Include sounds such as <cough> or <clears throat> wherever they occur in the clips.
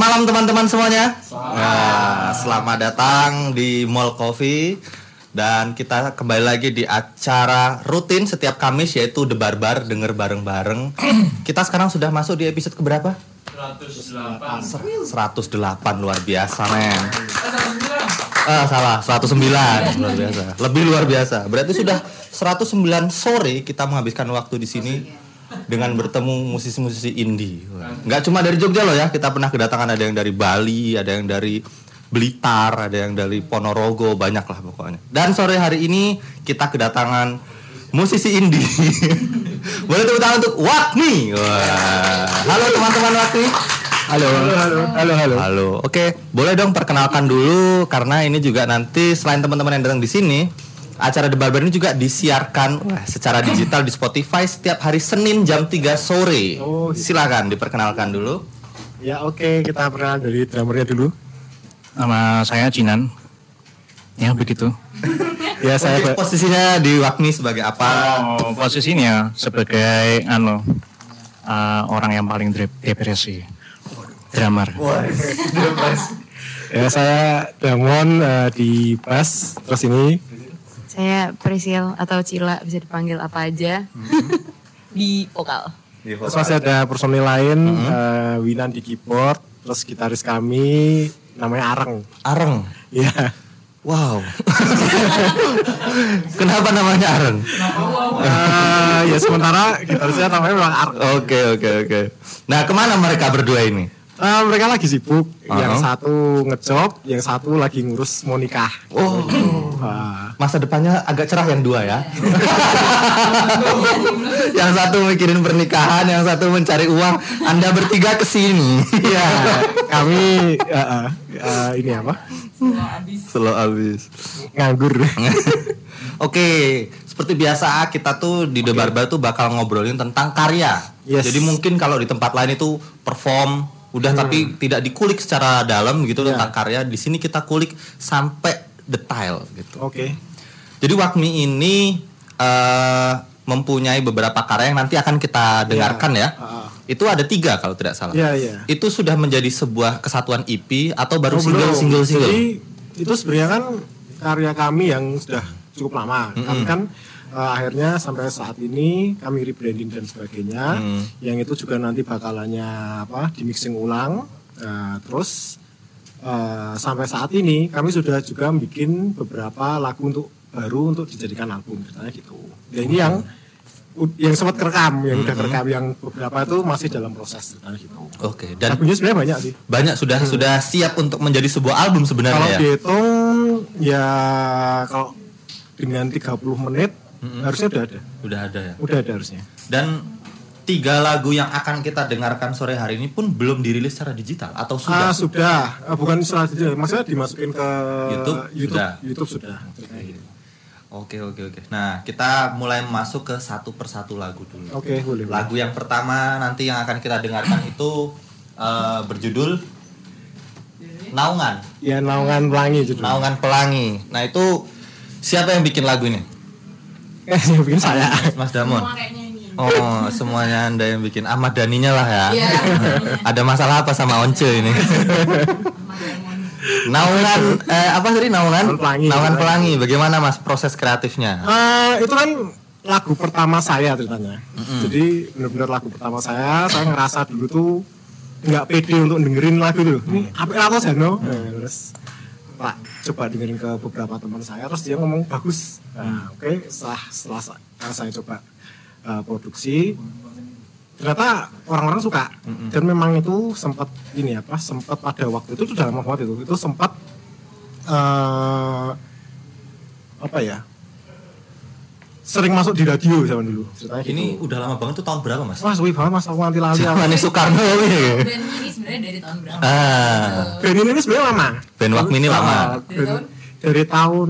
Selamat malam teman-teman semuanya. Nah, selamat datang di Mall Coffee dan kita kembali lagi di acara rutin setiap Kamis yaitu The Barbar denger bareng-bareng. <clears throat> kita sekarang sudah masuk di episode keberapa? 108 108 luar biasa men. Ah, salah, 109 <laughs> luar biasa. Lebih luar biasa. Berarti sudah 109 sore kita menghabiskan waktu di sini dengan bertemu musisi-musisi indie. Nggak cuma dari Jogja loh ya, kita pernah kedatangan ada yang dari Bali, ada yang dari Blitar, ada yang dari Ponorogo, banyak lah pokoknya. Dan sore hari ini kita kedatangan musisi indie. <laughs> Boleh tepuk tangan untuk Wakmi. Wah. Halo teman-teman Wakmi. Halo, halo, halo, halo. Halo. Oke, boleh dong perkenalkan dulu karena ini juga nanti selain teman-teman yang datang di sini, acara The Barber ini juga disiarkan wah, secara digital di Spotify setiap hari Senin jam 3 sore. Oh, gitu. Silakan diperkenalkan dulu. Ya oke, kita pernah dari drummernya dulu. Nama saya Jinan Ya begitu <laughs> Ya saya Oke, posisinya di Wakmi sebagai apa? oh, Posisinya sebagai anu uh, Orang yang paling dep- depresi <laughs> Drummer ya saya Damon eh, di bass terus ini Saya Prisil atau Cila bisa dipanggil apa aja <laughs> di vokal. terus masih ada personil lain eh, Winan di keyboard terus gitaris kami namanya Areng. Areng. Ya Wow. <laughs> Kenapa namanya Areng? Eh, ya sementara gitarisnya namanya memang Areng. Oke, oke, oke. Nah, ke mana mereka berdua ini? Eh, mereka lagi sibuk. Yang Uh-huh. satu ngejob, yang satu lagi ngurus mau nikah. Oh, Wah. masa depannya agak cerah yang dua ya. <laughs> yang satu mikirin pernikahan, yang satu mencari uang. Anda bertiga ke sini. <laughs> ya kami eh, eh, eh, ini apa? Slow abis. Nganggur. <laughs> Oke, seperti biasa kita tuh di The Barbar tuh bakal ngobrolin tentang karya. Yes. Jadi mungkin kalau di tempat lain itu perform udah tapi tidak dikulik secara dalam gitu Ya. tentang karya. Di sini kita kulik sampai detail gitu. Oke. Jadi Wakmi ini eh, mempunyai beberapa karya yang nanti akan kita dengarkan ya. Ah. Itu ada tiga kalau tidak salah. Iya, iya. Itu sudah menjadi sebuah kesatuan EP atau baru Oh, single belum. single single. Jadi itu sebenarnya kan karya kami yang sudah cukup lama. Kami kan eh, akhirnya sampai saat ini kami rebranding dan sebagainya. Mm. Yang itu juga nanti bakalannya apa di mixing ulang. Eh, terus eh, sampai saat ini kami sudah juga bikin beberapa lagu untuk baru untuk dijadikan album ceritanya gitu. Dan ini yang yang sempat kerekam, yang udah kerekam, yang beberapa itu masih dalam proses ceritanya gitu. Oke, dan Lagunya sebenarnya banyak sih. banyak sudah sudah siap untuk menjadi sebuah album Kalau sebenarnya ya. dihitung ya kalau dengan 30 menit harusnya udah ada. Udah ada ya. Udah ada harusnya. Dan tiga lagu yang akan kita dengarkan sore hari ini pun belum dirilis secara digital atau sudah. Ah, sudah. Ah, bukan istilah digital, maksudnya dimasukin ke YouTube? YouTube Sudah. YouTube sudah. Gitu. Oke oke oke. Nah kita mulai masuk ke satu persatu lagu dulu. Oke, boleh. Lagu yang pertama nanti yang akan kita dengarkan itu eh, berjudul Naungan. Ya naungan pelangi judulnya. Naungan Pelangi. Nah itu siapa yang bikin lagu ini? Eh, yang bikin saya. Mas Damon. Oh semuanya anda yang bikin Ahmad Daninya lah ya. Ada masalah apa sama Once ini? naungan eh, apa tadi naungan? Naungan Pelangi. Naungan Pelangi. Bagaimana mas proses kreatifnya? Eh, itu kan lagu pertama saya ceritanya. Jadi benar-benar lagu pertama saya, saya ngerasa dulu tuh nggak pede untuk dengerin lagu itu. Ini apa apa Jano? Eh, terus Pak coba dengerin ke beberapa teman saya, terus dia ngomong bagus. Nah, oke setelah setelah setelah saya coba eh, produksi, ternyata orang-orang suka. Dan memang itu sempat ini apa? Sempat pada waktu itu sudah lama banget itu. Itu sempat eh apa ya? Sering masuk di radio zaman dulu. Ceritanya gitu. Ini udah lama banget tuh tahun berapa mas? Wah, suwi banget mas, aku nanti lali. Zaman Soekarno ini. Dan ini sebenarnya dari tahun berapa? Ah, Band ini ini sebenarnya lama. Band Wakmi ini lama. Ah, band- dari tahun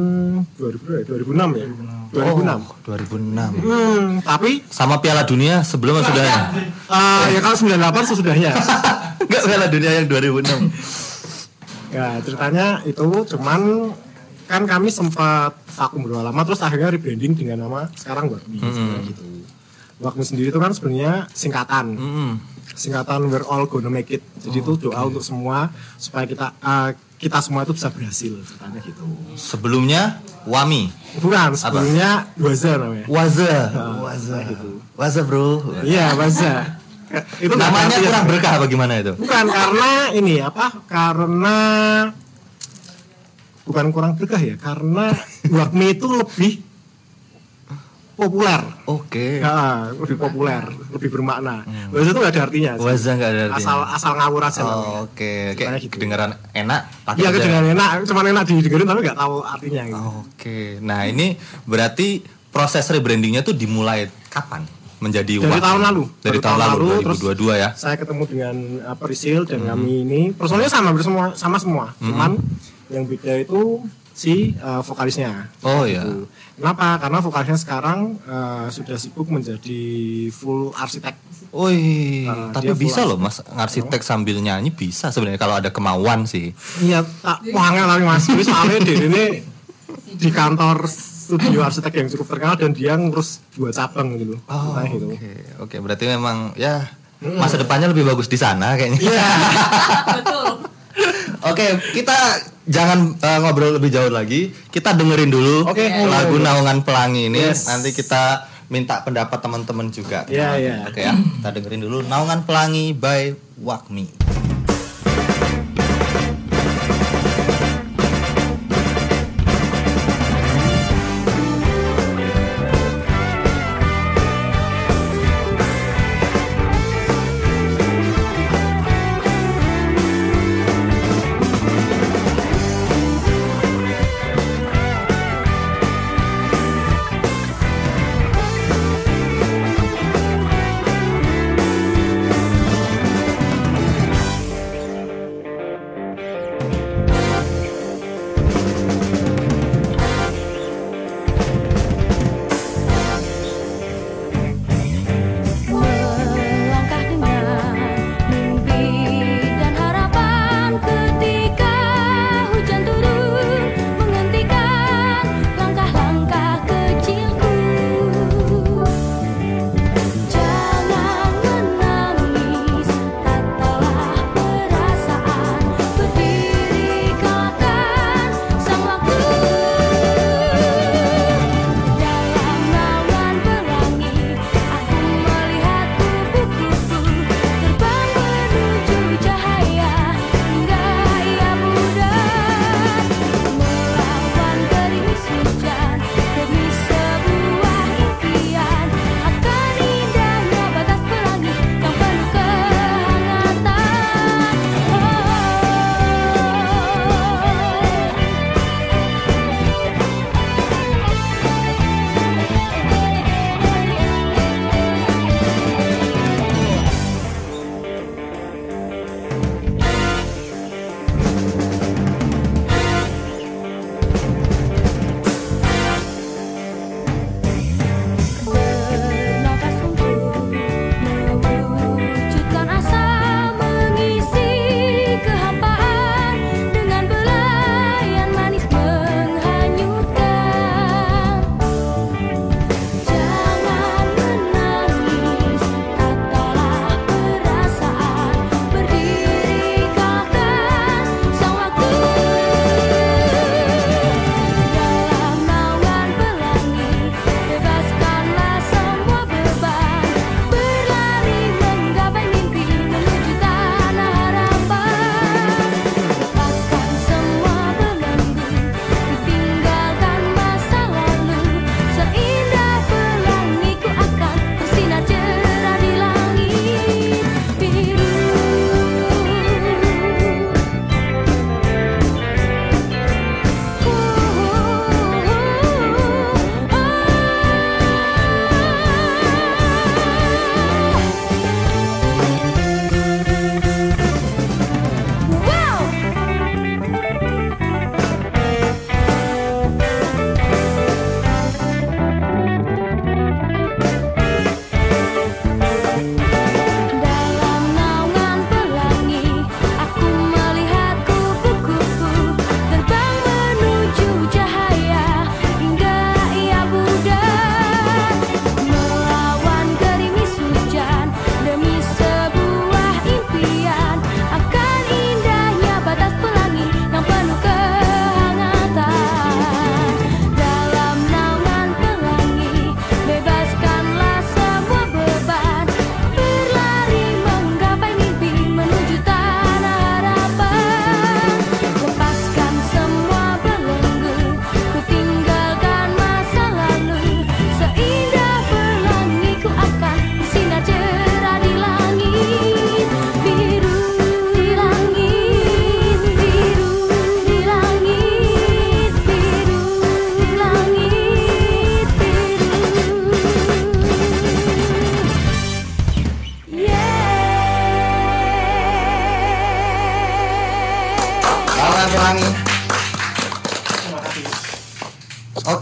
2000 ya, 2006 ya. 2006. Oh, 2006. Hmm, tapi Sama Piala Dunia sebelum sudah ya? eh, ya kalau 98 sesudahnya. Enggak Piala Dunia yang 2006. ya, ceritanya itu cuman kan kami sempat vakum berapa lama terus akhirnya rebranding dengan nama sekarang Wakmi sebenarnya gitu. Wakmi sendiri itu kan sebenarnya singkatan. Mm-mm. singkatan we're all gonna make it. Jadi itu doa untuk semua supaya kita eh, kita semua itu bisa berhasil ceritanya gitu. Sebelumnya Wami. Bukan, sebelumnya Waza namanya. Waza. Waza gitu. Waza bro. Iya, Waza. itu Namanya ya. kurang berkah bagaimana itu? Bukan karena ini apa? Karena bukan kurang berkah ya, karena Wakmi itu lebih populer. Oke. Ya, lebih populer, lebih bermakna. Waza itu gak ada artinya. sih. Waza nggak ada artinya. Asal asal ngawur aja. Oh, Oke, Ceritanya kayak gitu. kedengaran enak. Iya kedengaran enak, cuman enak didengerin tapi nggak tahu artinya gitu. Oke, nah ini berarti proses rebrandingnya tuh dimulai kapan? Menjadi Dari Wahmi? tahun lalu. Dari Dari tahun tahun lalu, lalu, terus 2022 ya. Saya ketemu dengan uh, Prisil dan kami ini personilnya sama semua sama semua. Cuman yang beda itu si uh, vokalisnya. Oh ya. Gitu. Kenapa? Karena vokalisnya sekarang uh, sudah sibuk menjadi full arsitek. Wih, Nah, tapi bisa loh Mas arsitek sambil nyanyi bisa sebenarnya kalau ada kemauan sih. Iya, tak wangel tapi Mas. Ini soalnya <laughs> dia ini di kantor studio arsitek yang cukup terkenal dan dia ngurus dua cabang gitu. Oh, Nah, gitu. Oke, oke berarti memang ya masa depannya lebih bagus di sana kayaknya. Iya. <laughs> Oke, kita jangan uh, ngobrol lebih jauh lagi. Kita dengerin dulu Oke. lagu Naungan Pelangi ini. Yes. Nanti kita minta pendapat teman-teman juga. Iya, iya. Oke ya, kita dengerin dulu Naungan Pelangi by Wakmi.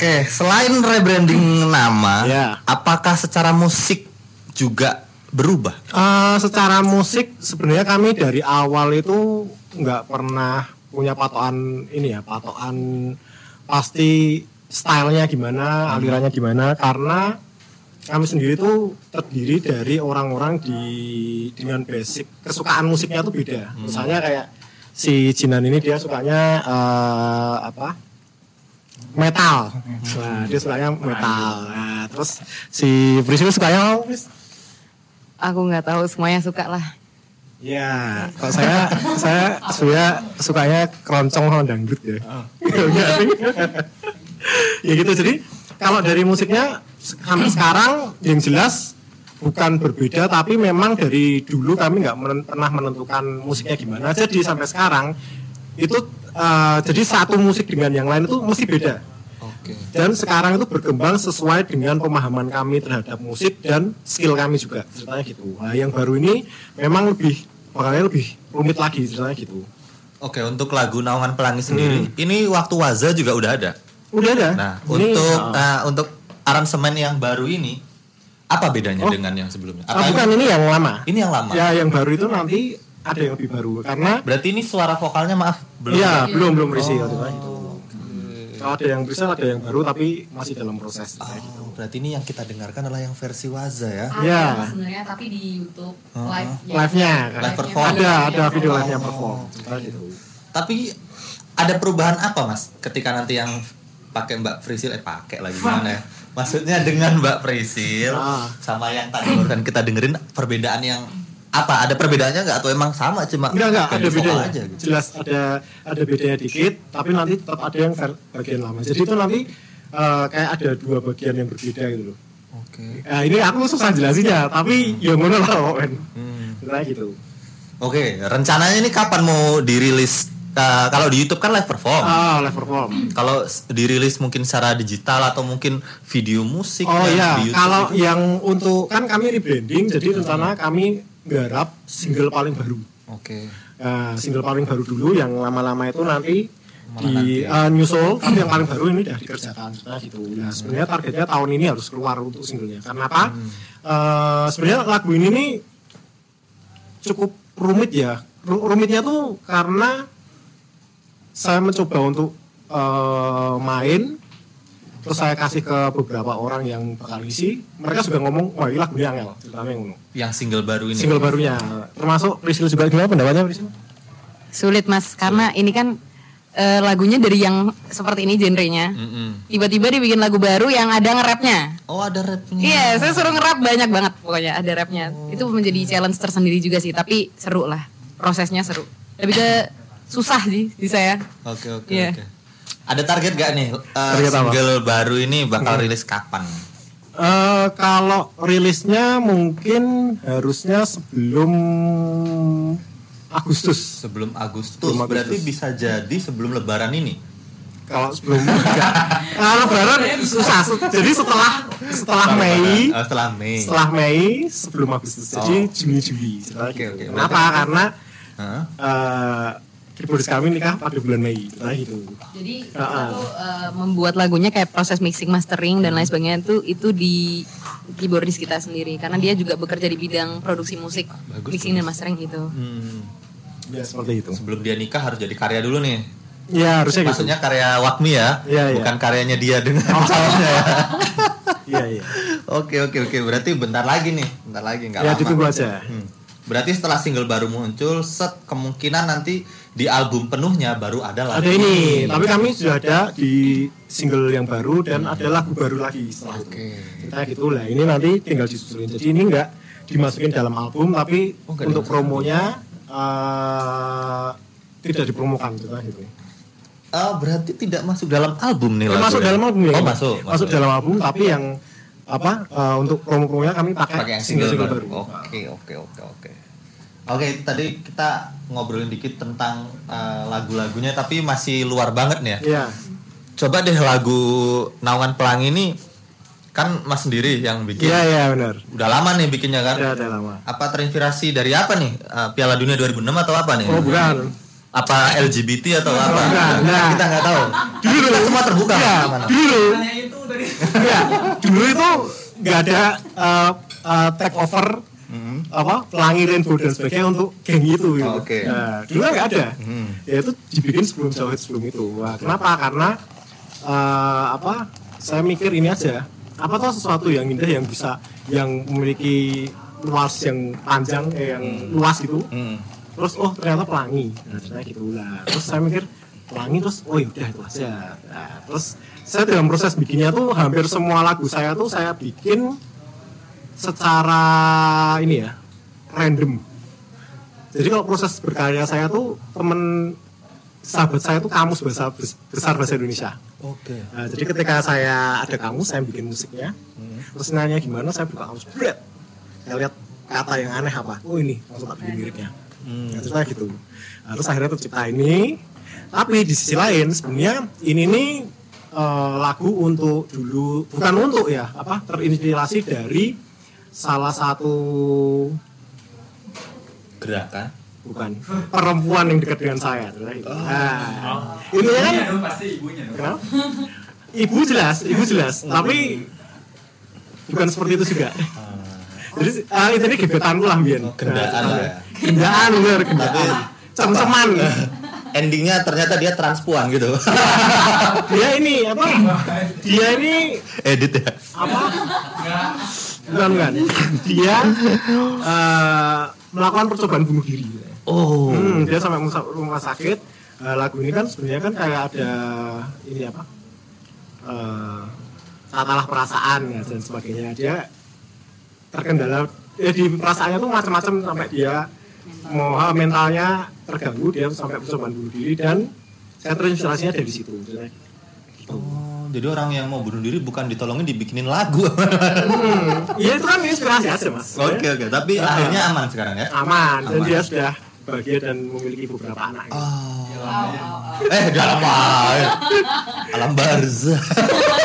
Oke, selain rebranding nama, Ya. apakah secara musik juga berubah? Eh, secara musik sebenarnya kami dari awal itu nggak pernah punya patokan ini ya patokan pasti stylenya gimana alirannya gimana karena kami sendiri tuh terdiri dari orang-orang di dengan basic kesukaan musiknya tuh beda misalnya kayak si Jinan ini dia sukanya eh, apa metal nah dia sukanya metal nah, terus si Priscilla sukanya apa, Pris? Aku nggak tahu semuanya suka lah. Ya, kalau saya saya sebenarnya sukanya keroncong sama dangdut ya. Sih? <laughs> ya gitu jadi kalau dari musiknya sampai sekarang yang jelas bukan berbeda tapi memang dari dulu kami nggak men- pernah menentukan musiknya gimana jadi sampai sekarang itu eh, jadi satu musik dengan yang lain itu mesti beda Oke. dan sekarang itu berkembang sesuai dengan pemahaman kami terhadap musik dan skill kami juga ceritanya gitu nah yang baru ini memang lebih bakalnya lebih rumit lagi ceritanya gitu Oke, untuk lagu Naungan Pelangi sendiri, ini waktu Waza juga udah ada. udah ada Nah, Ini, untuk uh, nah, untuk aransemen yang baru ini apa bedanya Oh. dengan yang sebelumnya? ah, Apa bukan ini yang lama ini yang lama? ya yang baru itu nanti ada yang lebih baru karena Berarti ini suara vokalnya maaf belum. Iya, belum belum berisi Oh, ceritanya gitu. Kalau ada yang bisa ada yang baru tapi masih dalam proses ceritanya gitu. Oh, berarti ini yang kita dengarkan adalah yang versi Waza ya. Iya. sebenarnya tapi di YouTube live Live-nya kan. Live perform. Ada ada video live-nya perform. Ceritanya gitu. Tapi ada perubahan apa mas ketika nanti yang pakai Mbak Frisil eh pakai lagi <laughs> gimana ya? Maksudnya dengan Mbak Frisil Ah. sama yang tadi barusan kita dengerin perbedaan yang apa? Ada perbedaannya nggak atau emang sama cuma Enggak enggak ada vokal bedanya. aja gitu? Jelas ada ada bedanya dikit tapi nanti tetap ada yang bagian lama. Jadi itu nanti eh, kayak ada dua bagian yang berbeda gitu loh. Oke. Nah, ini aku susah jelasinnya, tapi ya ngono lah pokoknya. Hmm. Gitu. Oke, rencananya ini kapan mau dirilis? Uh, kalau di YouTube kan live perform. Ah, live perform. Kalau dirilis mungkin secara digital atau mungkin video musik Oh iya, kalau yang untuk kan kami rebranding, jadi rencana kami garap single paling baru. Oke. Nah, single paling baru dulu yang lama-lama itu nanti di uh, nyusul, tapi yang paling baru ini udah dikerjakan sebenarnya gitu. Nah, sebenarnya targetnya tahun ini harus keluar untuk singlenya. Karena apa? Eh, sebenarnya lagu ini nih cukup rumit ya. Ru- Rumitnya tuh karena saya mencoba untuk eh, main terus saya kasih ke beberapa orang yang bakal isi mereka juga ngomong wah ini lagunya angel ceritanya yang ngono Yang single baru ini. single barunya termasuk Priscil juga gimana pendapatnya Priscil? Sulit mas, karena ini kan eh, lagunya dari yang seperti ini genrenya. Mm-mm. Tiba-tiba dibikin lagu baru yang ada nge-rapnya. Oh ada rapnya. Iya, saya suruh nge-rap banyak banget pokoknya ada rapnya. Itu menjadi challenge tersendiri juga sih, tapi seru lah. Prosesnya seru. Lebih ke susah sih di saya. Oke oke Iya. oke. Ada target gak nih uh, Target apa? single baru ini bakal rilis kapan? Eh, kalau rilisnya mungkin harusnya sebelum Agustus Sebelum Agustus. Sebelum Agustus. Berarti bisa jadi sebelum Lebaran ini. kalau sebelum enggak. kalau lebaran susah jadi setelah setelah Mei Oh, setelah Mei. setelah Mei sebelum Agustus jadi Oh. Juni Juli Oke, oke. kenapa karena Hah? eh keyboardis kami nikah pada bulan Mei nah gitu Jadi ah. itu eh, membuat lagunya kayak proses mixing, mastering dan lain sebagainya itu itu di keyboardis kita sendiri karena dia juga bekerja di bidang produksi musik, Bagus, mixing dan mastering gitu. Hmm. ya seperti itu Sebelum dia nikah harus jadi karya dulu nih. ya harusnya gitu Maksudnya karya Wakmi ya, Iya, iya. bukan karyanya dia dengan Oh. calonnya ya. <laughs> iya iya Oke oke oke, berarti bentar lagi nih, bentar lagi nggak ya lama. ditunggu aja Hmm. Berarti setelah single baru muncul, set kemungkinan nanti di album penuhnya baru ada lagi. ada ini tapi kami sudah ada di single yang baru dan ada lagu baru lagi setelah itu Oke. kita gitu lah ini nanti tinggal disusulin jadi ini enggak dimasukin dalam album tapi Oh, untuk promonya eh, tidak dipromokan gitu Oh, berarti tidak masuk dalam album nih lagu masuk ya? dalam album ya Oh masuk. masuk dalam album tapi yang apa eh, untuk promo-promonya kami pakai pakai single, single-single baru. baru. Oke oke oke oke. Oke tadi kita ngobrolin dikit tentang eh, lagu-lagunya tapi masih luar banget nih ya. Iya. Coba deh lagu Naungan Pelangi ini kan Mas sendiri yang bikin. Iya iya benar. Udah lama nih bikinnya kan? Udah ada lama. Apa terinspirasi dari apa nih? Eh, Piala Dunia 2006 atau apa nih? Oh bukan. apa LGBT atau apa? Enggak, enggak. Kita nggak tahu. Dulu kita semua terbuka. Iya, dulu. Iya, dulu itu nggak ada uh, uh, take over apa pelangi rainbow dan sebagainya untuk geng itu gitu. Oh, oke. Nah, dulu kan nggak ada. Hmm. Ya itu dibikin sebelum jauh sebelum itu. Wah, kenapa? Karena uh, apa? Saya mikir ini aja. Apa tuh sesuatu yang indah yang bisa yang memiliki luas yang panjang eh, yang luas gitu Hmm. terus oh ternyata pelangi nah ternyata gitu lah terus saya mikir pelangi terus oh yaudah itu aja nah, terus saya dalam proses bikinnya tuh hampir semua lagu saya tuh saya bikin secara ini ya random jadi kalau proses berkarya saya tuh temen sahabat saya tuh kamus bahasa besar bahasa Indonesia Oke. Nah, jadi ketika saya ada kamus, saya bikin musiknya. Terus nanya gimana, saya buka kamus. Bret. Saya lihat kata yang aneh apa. Oh ini, langsung tak bikin liriknya. Nah, terus kayak gitu. Nah, terus akhirnya tercipta ini. Tapi di sisi lain sebenarnya ini nih eh, lagu untuk dulu bukan untuk ya apa terinspirasi dari salah satu Gerakan. bukan perempuan yang dekat dengan saya. Nah, ini kan pasti ibunya. Kenapa? Ibu jelas, ibu jelas, tapi bukan seperti itu juga. Jadi ah, itu ini gebetanku lah Bian. Oh, gendaan lah ya. Gendaan bener, gendaan. Cem-ceman. <laughs> Endingnya ternyata dia transpuan gitu. Dia ini apa? Dia ini Edit ya. apa? Bukan bukan. Dia eh, melakukan percobaan bunuh diri. Oh. Hmm, dia sampai rumah sakit. Eh, lagu ini kan sebenarnya kan kayak ada ini apa? Eh salah perasaan ya, dan sebagainya. Dia terkendala ya di perasaannya tuh macam-macam sampai dia mau mentalnya terganggu dia sampai percobaan bunuh diri dan saya terinspirasinya dari situ. Jadi, gitu. Oh, jadi orang yang mau bunuh diri bukan ditolongin dibikinin lagu. Hmm, ya itu kan inspirasi aja mas. Oke oke, tapi Ah. akhirnya aman sekarang ya. Aman, dan Aman. dia sudah bahagia dan memiliki beberapa anak. Oh. Eh, dalam? Alam barzah.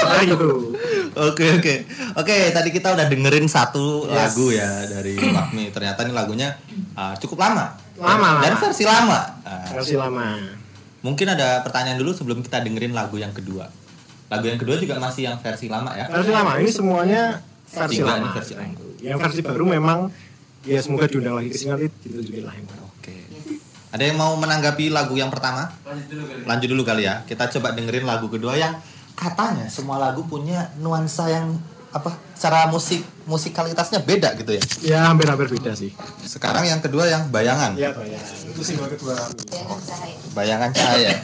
Nah gitu. Oke oke oke. Tadi kita udah dengerin satu Yes. lagu ya dari Makmi. Ternyata ini lagunya uh, cukup lama. Lama, Dan versi lama. Uh, Masih lama. mungkin ada pertanyaan dulu sebelum kita dengerin lagu yang kedua. Lagu yang kedua juga masih yang versi lama ya. Versi lama ini semuanya versi ini lama. versi lama. Yang versi baru memang ya semoga diundang lagi ke sini nanti ditunjukin lah yang baru. Oke. Ada yang mau menanggapi lagu yang pertama? Lanjut dulu kali. Lanjut dulu kali ya. Kita coba dengerin lagu kedua yang katanya semua lagu punya nuansa yang apa? Cara musik musikalitasnya beda gitu ya. Ya hampir-hampir beda sih. Sekarang yang kedua yang bayangan. Iya ya. Itu single kedua. Bayangan cahaya.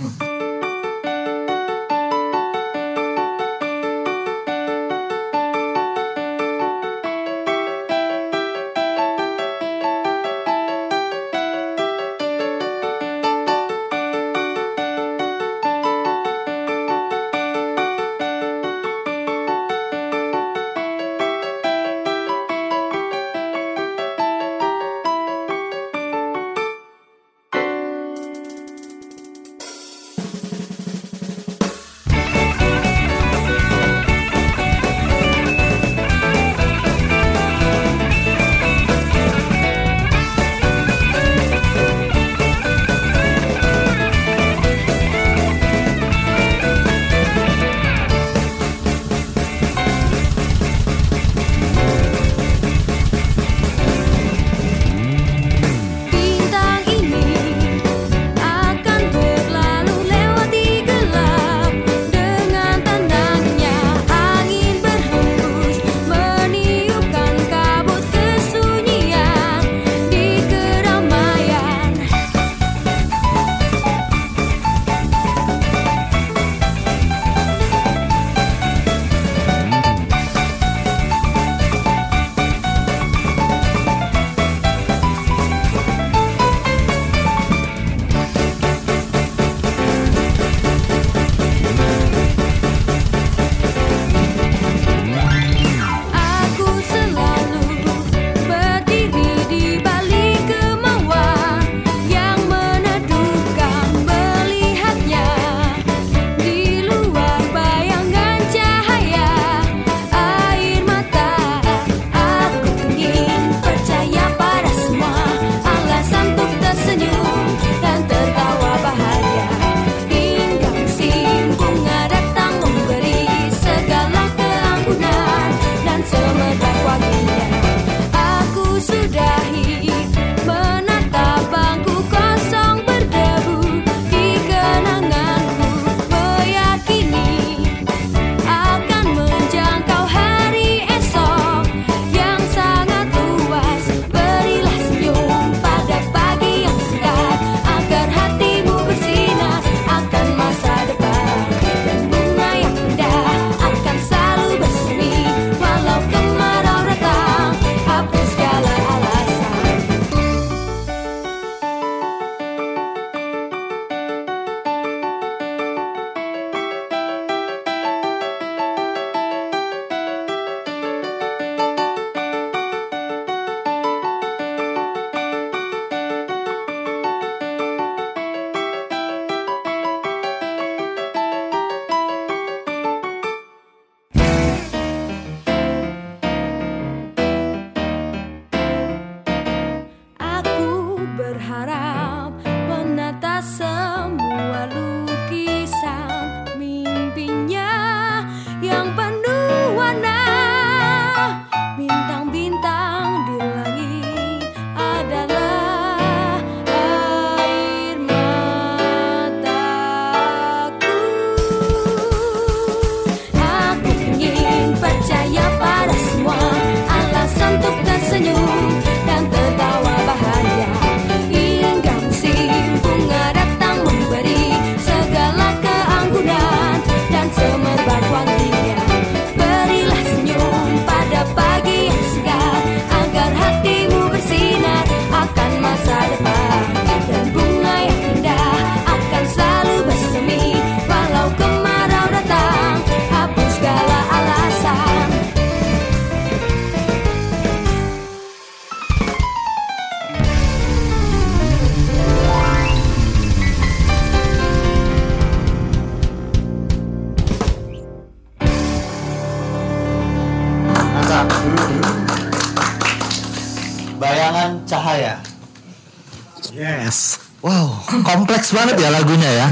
Yes. Wow, kompleks banget ya lagunya ya.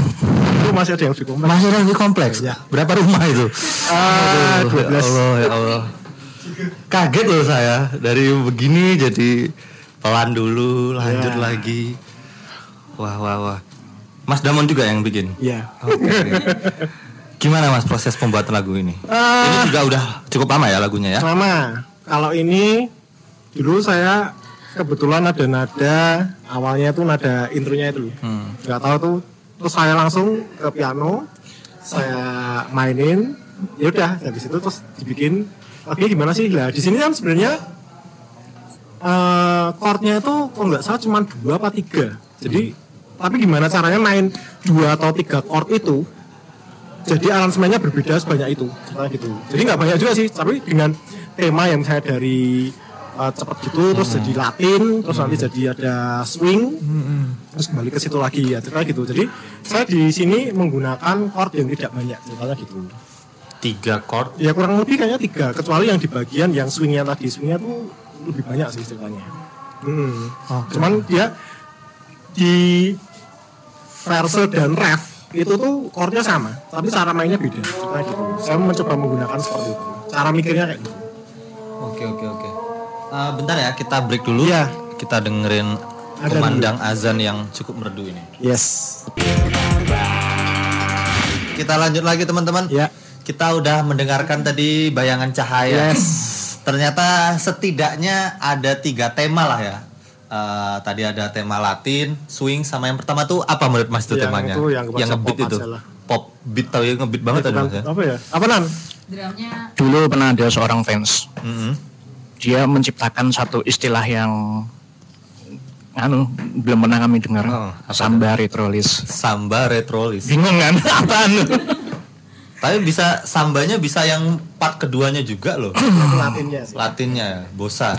Itu masih ada yang lebih kompleks. Masih lagi kompleks. Ya. Berapa rumah itu? Ah, Aduh, 12. Ya Allah, ya Allah. Kaget loh saya dari begini jadi pelan dulu, lanjut Ya. lagi. Wah, wah, wah. Mas Damon juga yang bikin. Iya. Oke. Gimana Mas proses pembuatan lagu ini? Ah. Ini juga udah cukup lama ya lagunya ya? Sama. Kalau ini dulu saya kebetulan ada nada awalnya tuh nada intronya itu. Hmm. Gak tahu tuh. Terus saya langsung ke piano, saya mainin. Ya udah, habis itu terus dibikin. Oke, gimana sih? Lah di sini kan sebenarnya eh chordnya itu kalau nggak salah cuma dua apa tiga. Jadi tapi gimana caranya main dua atau tiga chord itu jadi aransemennya berbeda sebanyak itu gitu jadi nggak banyak juga sih tapi dengan tema yang saya dari uh, cepat gitu terus jadi Latin terus nanti jadi ada swing terus kembali ke situ lagi ya ceritanya gitu. Jadi saya di sini menggunakan chord yang tidak banyak ceritanya gitu. Tiga chord. ya kurang lebih kayaknya tiga kecuali yang di bagian yang swingnya tadi. Swingnya tuh lebih banyak sih ceritanya hmm. cuman dia di verse dan ref itu tuh chordnya sama tapi cara mainnya beda. Ceritanya gitu. Saya mencoba menggunakan seperti itu. Cara mikirnya kayak gitu. Oke oke oke. Eh, bentar ya kita break dulu. Iya. Kita dengerin Azan kumandang azan yang cukup merdu ini. yes Kita lanjut lagi teman-teman. ya Kita udah mendengarkan tadi bayangan cahaya. Yes. Ternyata setidaknya ada tiga tema lah ya. Eh, tadi ada tema Latin, swing, sama yang pertama tuh apa menurut Mas itu Yang temanya? itu yang kebaca ngebeat pop itu. aja lah. Pop beat tau ya ngebeat banget tadi Mas ya. apa ya apa nan Drumnya Dulu pernah ada seorang fans, Mm-mm. Dia menciptakan satu istilah yang anu belum pernah kami dengar, Oh, apa samba retrolis. Samba retrolis. Bingung kan? <laughs> Apaan? Tapi bisa sambanya bisa yang part keduanya juga loh. <clears throat> latinnya sih Latinnya bosa.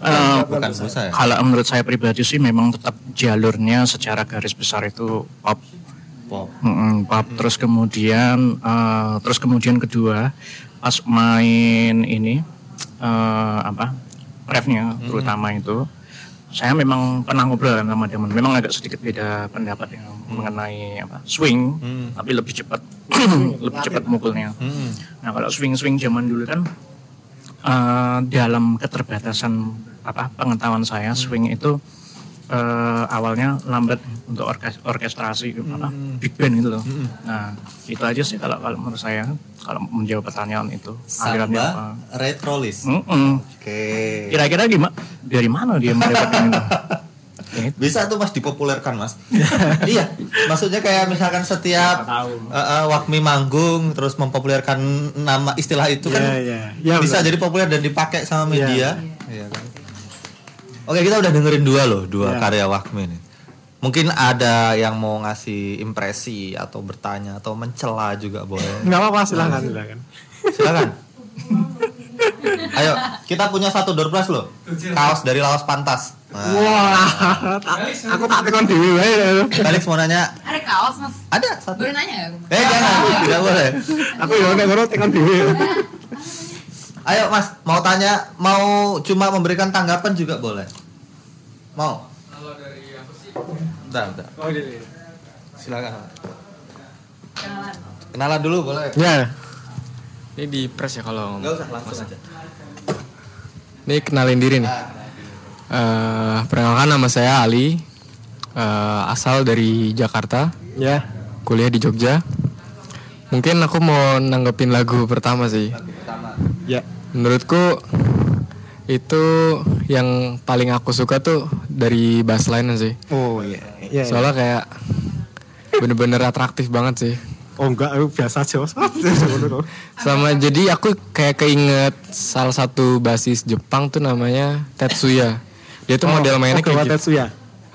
Eh, Bukan bosa ya. kalau menurut saya pribadi sih memang tetap jalurnya secara garis besar itu pop Pop. Pop terus kemudian eh, terus kemudian kedua pas main ini eh, apa refnya terutama itu. Saya memang pernah ngobrol sama teman memang agak sedikit beda pendapat yang mengenai apa swing tapi lebih cepat <clears throat> lebih cepat mukulnya. Mm-mm. nah kalau swing swing zaman dulu kan eh, dalam keterbatasan apa pengetahuan saya swing itu eh, awalnya lambat untuk orkes- orkestrasi apa big band gitu loh. Nah itu aja sih kalau kalau menurut saya kalau menjawab pertanyaan itu alirannya apa. Samba retrolis. Mm-mm. Oke. Kira-kira gimana? Dari mana dia mendapatkan itu? <laughs> Bisa tuh mas dipopulerkan mas. <laughs> iya. Maksudnya kayak misalkan setiap uh, uh, Wakmi manggung terus mempopulerkan nama istilah itu kan Iya, iya. Ya, bisa benar. jadi populer dan dipakai sama Iya. media. Iya kan? Oke kita udah dengerin dua loh dua Iya. karya Wakmi nih. Mungkin ada yang mau ngasih impresi atau bertanya atau mencela juga boleh. nggak apa-apa silahkan silahkan Silakan. Ayo, kita punya satu door prize loh. Kaos dari Laos Pantas. Nah, wah tak- aku tak tekan dewi wae Felix mau nanya, ada kaos mas. ada satu. Boleh nanya gak? Eh jangan, tidak boleh. aku ya nek ngono tekan dewi Ayo Mas, mau tanya, mau cuma memberikan tanggapan juga boleh. Mau? Bentar, bentar. oh iya iya. Silakan. Kenalan dulu boleh. Ya. Ini di press ya kalau Enggak usah langsung aja. Ini kenalin diri nih. Eh, perkenalkan nama saya Ali. Eh, asal dari Jakarta, Ya. kuliah di Jogja. Mungkin aku mau nanggepin lagu pertama sih. Ya. Menurutku itu yang paling aku suka tuh dari bassline sih. Oh iya. Iya. iya. Soalnya kayak bener-bener atraktif banget sih. Oh enggak, aku biasa aja. <laughs> Sama jadi aku kayak keinget salah satu basis Jepang tuh namanya Tetsuya. Dia tuh model mainnya Ogawa kayak gitu. Tetsuya.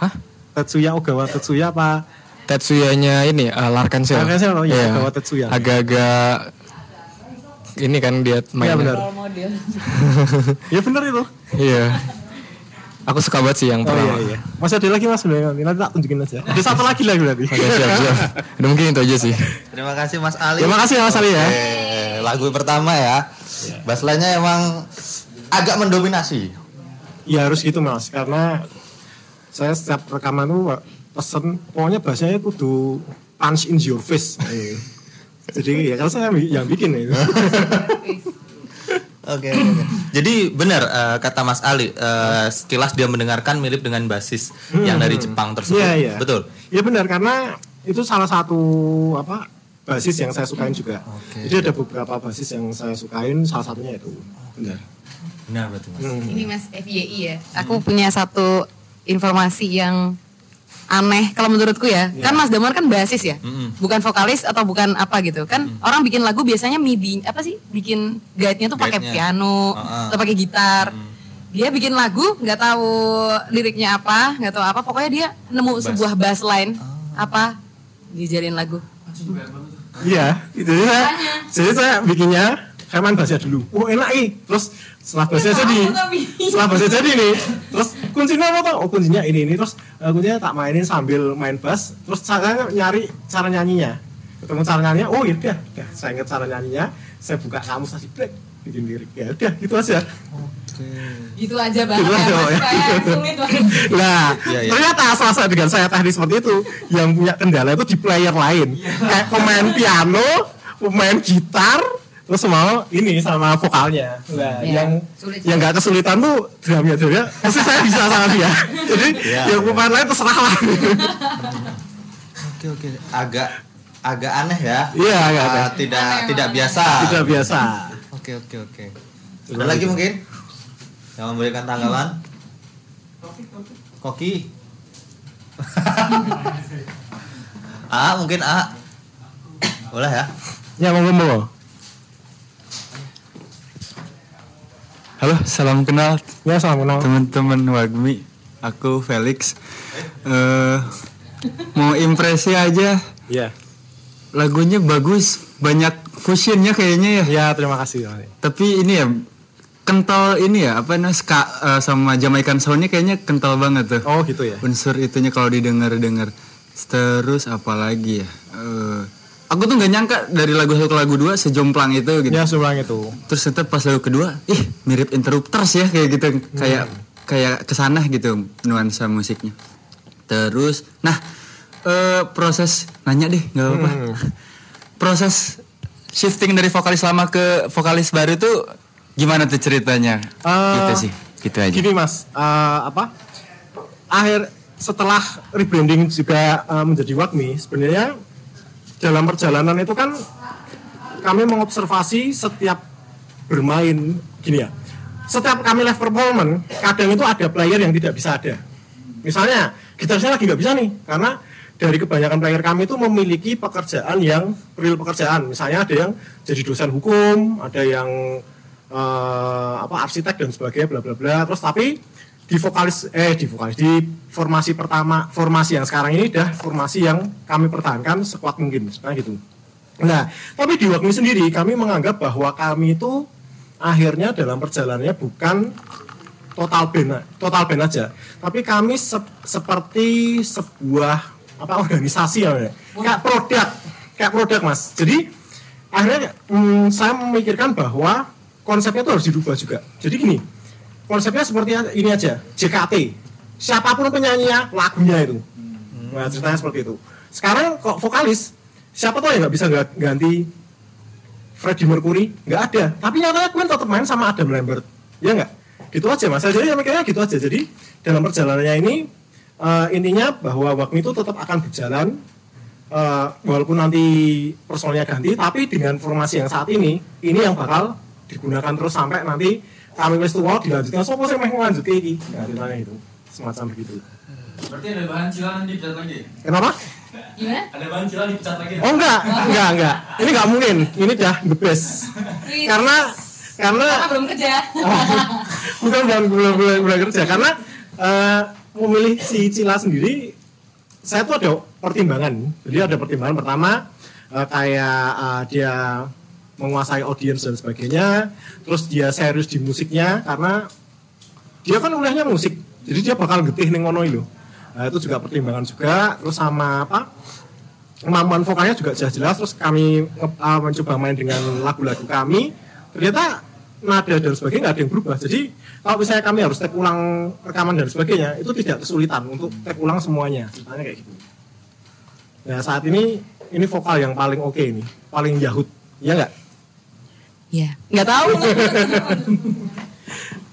Hah? Tetsuya Ogawa Tetsuya apa? Tetsuyanya ini uh, Larkansel. Larkansel, oh iya, Iya. Ogawa Tetsuya. Agak-agak ini kan dia Iya mainnya. benar. <laughs> Ya benar itu. Iya. Aku suka banget sih yang Oh iya pertama. iya. Masih ada lagi mas sebenarnya. Nanti tak tunjukin aja. Ada satu lagi lagi berarti. Oke, siap, siap. <laughs> Udah mungkin itu aja sih. Terima kasih Mas Ali. Terima kasih ya, Mas Ali, ya. Oke, lagu pertama ya. Bassline-nya emang agak mendominasi. Iya harus gitu mas. Karena saya setiap rekaman tuh pesen pokoknya bahasanya kudu punch in your face. Iya. Jadi ya kalau saya yang bikin ya. <laughs> Oke. oke, oke. Jadi benar eh, kata Mas Ali, eh, sekilas dia mendengarkan mirip dengan basis yang dari Jepang tersebut. Iya iya. Betul. Iya benar karena itu salah satu apa basis yang saya sukain juga. Jadi ada beberapa basis yang saya sukain, salah satunya itu. Benar. Benar berarti Mas. Hmm. Ini Mas FYI ya. Aku punya satu informasi yang aneh kalau menurutku ya. Kan Mas Damar kan basis ya. Bukan vokalis atau bukan apa gitu. Kan orang bikin lagu biasanya MIDI apa sih? Bikin guide-nya tuh pakai piano Heeh. atau pakai gitar. Dia bikin lagu nggak tahu liriknya apa, nggak tahu apa. Pokoknya dia nemu sebuah bass line apa dijadiin lagu. Iya, itu saya, jadi saya bikinnya saya main bassnya dulu. Oh enak ih. Terus setelah bassnya jadi, setelah bassnya jadi nih, terus kuncinya apa tuh? Oh kuncinya ini ini. Terus eh, kuncinya tak mainin sambil main bass. Terus saya nyari cara nyanyinya. Ketemu cara nyanyinya, oh iya udah, udah. Saya ingat cara nyanyinya. Saya buka kamus kasih break, bikin lirik. Ya udah, gitu aja. Gitu aja banget Gitu ya, ya. Sulit banget. Nah, Iya, iya. ternyata selasa dengan saya teknik seperti itu, yang punya kendala itu di player lain. Kayak pemain piano, pemain gitar, terus mau ini sama vokalnya. Nah, Iya, yang sulit. yang nggak kesulitan tuh drumnya drumnya, pasti saya bisa sama dia. <laughs> Jadi Iya, yang pemain lain terserah lah. Oke oke. Agak agak aneh ya. Iya, agak Eh, aneh. tidak tidak biasa. Tidak biasa. Oke oke oke. Ada lagi mungkin yang memberikan tanggapan? Koki. <laughs> A mungkin A. Boleh ya? Ya mau ngomong. Halo, salam kenal Ya salam kenal. teman-teman Wagmi. Aku Felix. Eh mau impresi aja. Iya. Lagunya bagus, banyak fusionnya kayaknya ya. Ya terima kasih. Tapi ini ya kental ini ya apa namanya ska eh, sama Jamaican soundnya kayaknya kental banget tuh. Oh gitu ya. Unsur itunya kalau didengar-dengar. Terus apalagi ya? Eh, aku tuh nggak nyangka dari lagu satu ke lagu dua sejomplang itu gitu. Ya sebelah itu. Terus tetap pas lagu kedua, ih mirip interrupters ya kayak gitu, kayak kayak ke sana gitu nuansa musiknya. Terus, nah eh, proses nanya deh nggak apa-apa. <laughs> Proses shifting dari vokalis lama ke vokalis baru itu gimana tuh ceritanya? Eh, gitu sih, gitu aja. Gini mas, eh, apa? Akhir setelah rebranding juga eh, menjadi Wakmi, sebenarnya dalam perjalanan itu kan kami mengobservasi setiap bermain gini ya. Setiap kami live performance, kadang itu ada player yang tidak bisa ada. Misalnya, gitarisnya lagi nggak bisa nih, karena dari kebanyakan player kami itu memiliki pekerjaan yang real pekerjaan. Misalnya ada yang jadi dosen hukum, ada yang eh, apa arsitek dan sebagainya, bla bla bla. Terus tapi di vokalis eh di vokalis di formasi pertama formasi yang sekarang ini dah formasi yang kami pertahankan sekuat mungkin, nah gitu. Nah, tapi di Wakmi sendiri kami menganggap bahwa kami itu akhirnya dalam perjalanannya bukan total band total band aja. Tapi kami sep- seperti sebuah apa organisasi ya kayak produk kayak produk mas. Jadi akhirnya mm, saya memikirkan bahwa konsepnya itu harus dirubah juga. Jadi gini konsepnya seperti ini aja JKT siapa pun penyanyinya lagunya itu. Nah ceritanya seperti itu. Sekarang kok vokalis siapa tahu yang nggak bisa ganti Freddie Mercury? Nggak ada. Tapi nyatanya Queen tetap main sama Adam Lambert. Ya nggak? Gitu aja mas. Jadi ya mikirnya gitu aja. Jadi dalam perjalanannya ini eh, intinya bahwa waktu itu tetap akan berjalan eh, walaupun nanti personelnya ganti tapi dengan formasi yang saat ini ini yang bakal digunakan terus sampai nanti kami wis tua dilanjutkan. Sopo sih mau lanjut ini nah ceritanya itu semacam begitu Berarti ada bahan cilan dipecat lagi? kenapa? Gimana? Ada bahan cilan dipecat lagi? oh enggak. Enggak enggak. Ini enggak mungkin. Ini dah the best. Karena karena Karena belum kerja. bukan belum belum belum, belum kerja. Karena eh, memilih si Cila sendiri saya tuh ada pertimbangan. Jadi ada pertimbangan pertama eh, kayak eh, dia menguasai audiens dan sebagainya terus dia serius di musiknya karena dia kan kuliahnya musik jadi dia bakal getih ning ngono itu nah, itu juga pertimbangan juga terus sama apa kemampuan vokalnya juga jelas-jelas terus kami uh, mencoba main dengan lagu-lagu kami ternyata nada dan sebagainya nggak ada yang berubah. Jadi kalau misalnya kami harus take ulang rekaman dan sebagainya itu tidak kesulitan untuk take ulang semuanya ceritanya kayak gitu. Nah saat ini ini vokal yang paling oke ini paling yahut ya nggak Iya. Nggak tahu.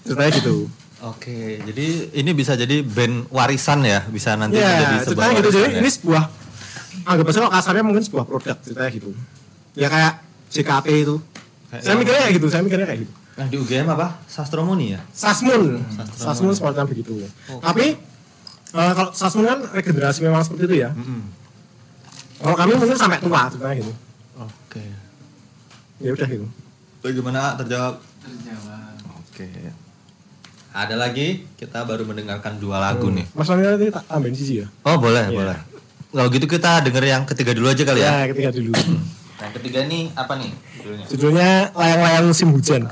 ceritanya gitu Oke, jadi ini bisa jadi band warisan ya, bisa nanti ya menjadi sebuah ceritanya gitu jadi warisan ya. ini sebuah anggap aja kalau kasarnya mungkin sebuah produk ceritanya gitu ya kayak JKT itu Kayak- saya mikirnya kayak gitu saya mikirnya kayak gitu Nah, di UGM apa? Sastromuni ya? Sasmun, Sasmun. Sasmun semacam begitu. Tapi eh, kalau Sasmun kan regenerasi memang seperti itu ya. Kalau kami mungkin sampai tua sebenarnya gitu. Oke. Ya udah gitu. Bagaimana terjawab? Terjawab. Oke. Ada lagi, kita baru mendengarkan dua lagu nih. Mas Fahmi nanti tak tambahin sisi ya. Oh boleh, Iya. boleh. Kalau gitu kita denger yang ketiga dulu aja kali ya. Ya, ketika dulu. Yang ketiga nih apa nih judulnya? Judulnya layang-layang musim hujan.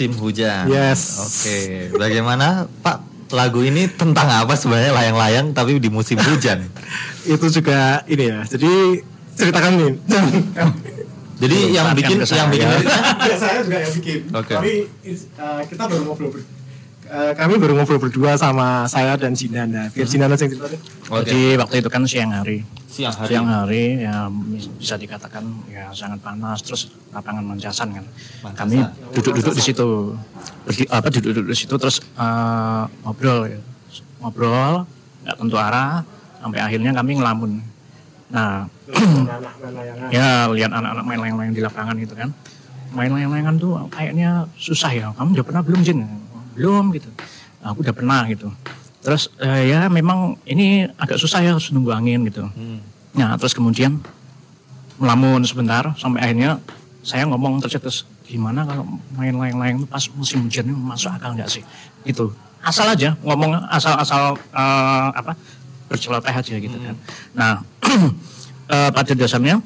Musim hujan. Yes. Oke, bagaimana Pak? Lagu ini tentang apa sebenarnya layang-layang tapi di musim hujan? <laughs> itu juga ini ya jadi ceritakan nih Jadi yang bikin yang bikin ya, saya juga yang bikin Oke. tapi uh, kita baru ber- uh, kami baru ngobrol berdua sama saya dan Jinan nah biar Jinan aja yang cerita. Oke. Jadi waktu itu kan siang hari. Siang hari. Siang hari ya bisa dikatakan ya sangat panas terus lapangan mancasan kan. Kami duduk-duduk di situ. Berdi, apa duduk-duduk di situ terus eh, ngobrol ya. Ngobrol nggak tentu arah sampai akhirnya kami ngelamun. Nah, <clears throat> ya lihat anak-anak main layang-layang di lapangan gitu kan main layang-layangan tuh kayaknya susah ya kamu udah pernah belum Jin belum gitu. Aku udah pernah gitu. Terus eh, ya memang ini agak susah ya harus nunggu angin gitu. Nah terus kemudian melamun sebentar sampai akhirnya saya ngomong tercetus gimana kalau main layang-layang itu pas musim hujan ini masuk akal nggak sih? Gitu. Asal aja ngomong asal-asal eh, apa berceloteh aja gitu kan. Nah <clears throat> eh, pada dasarnya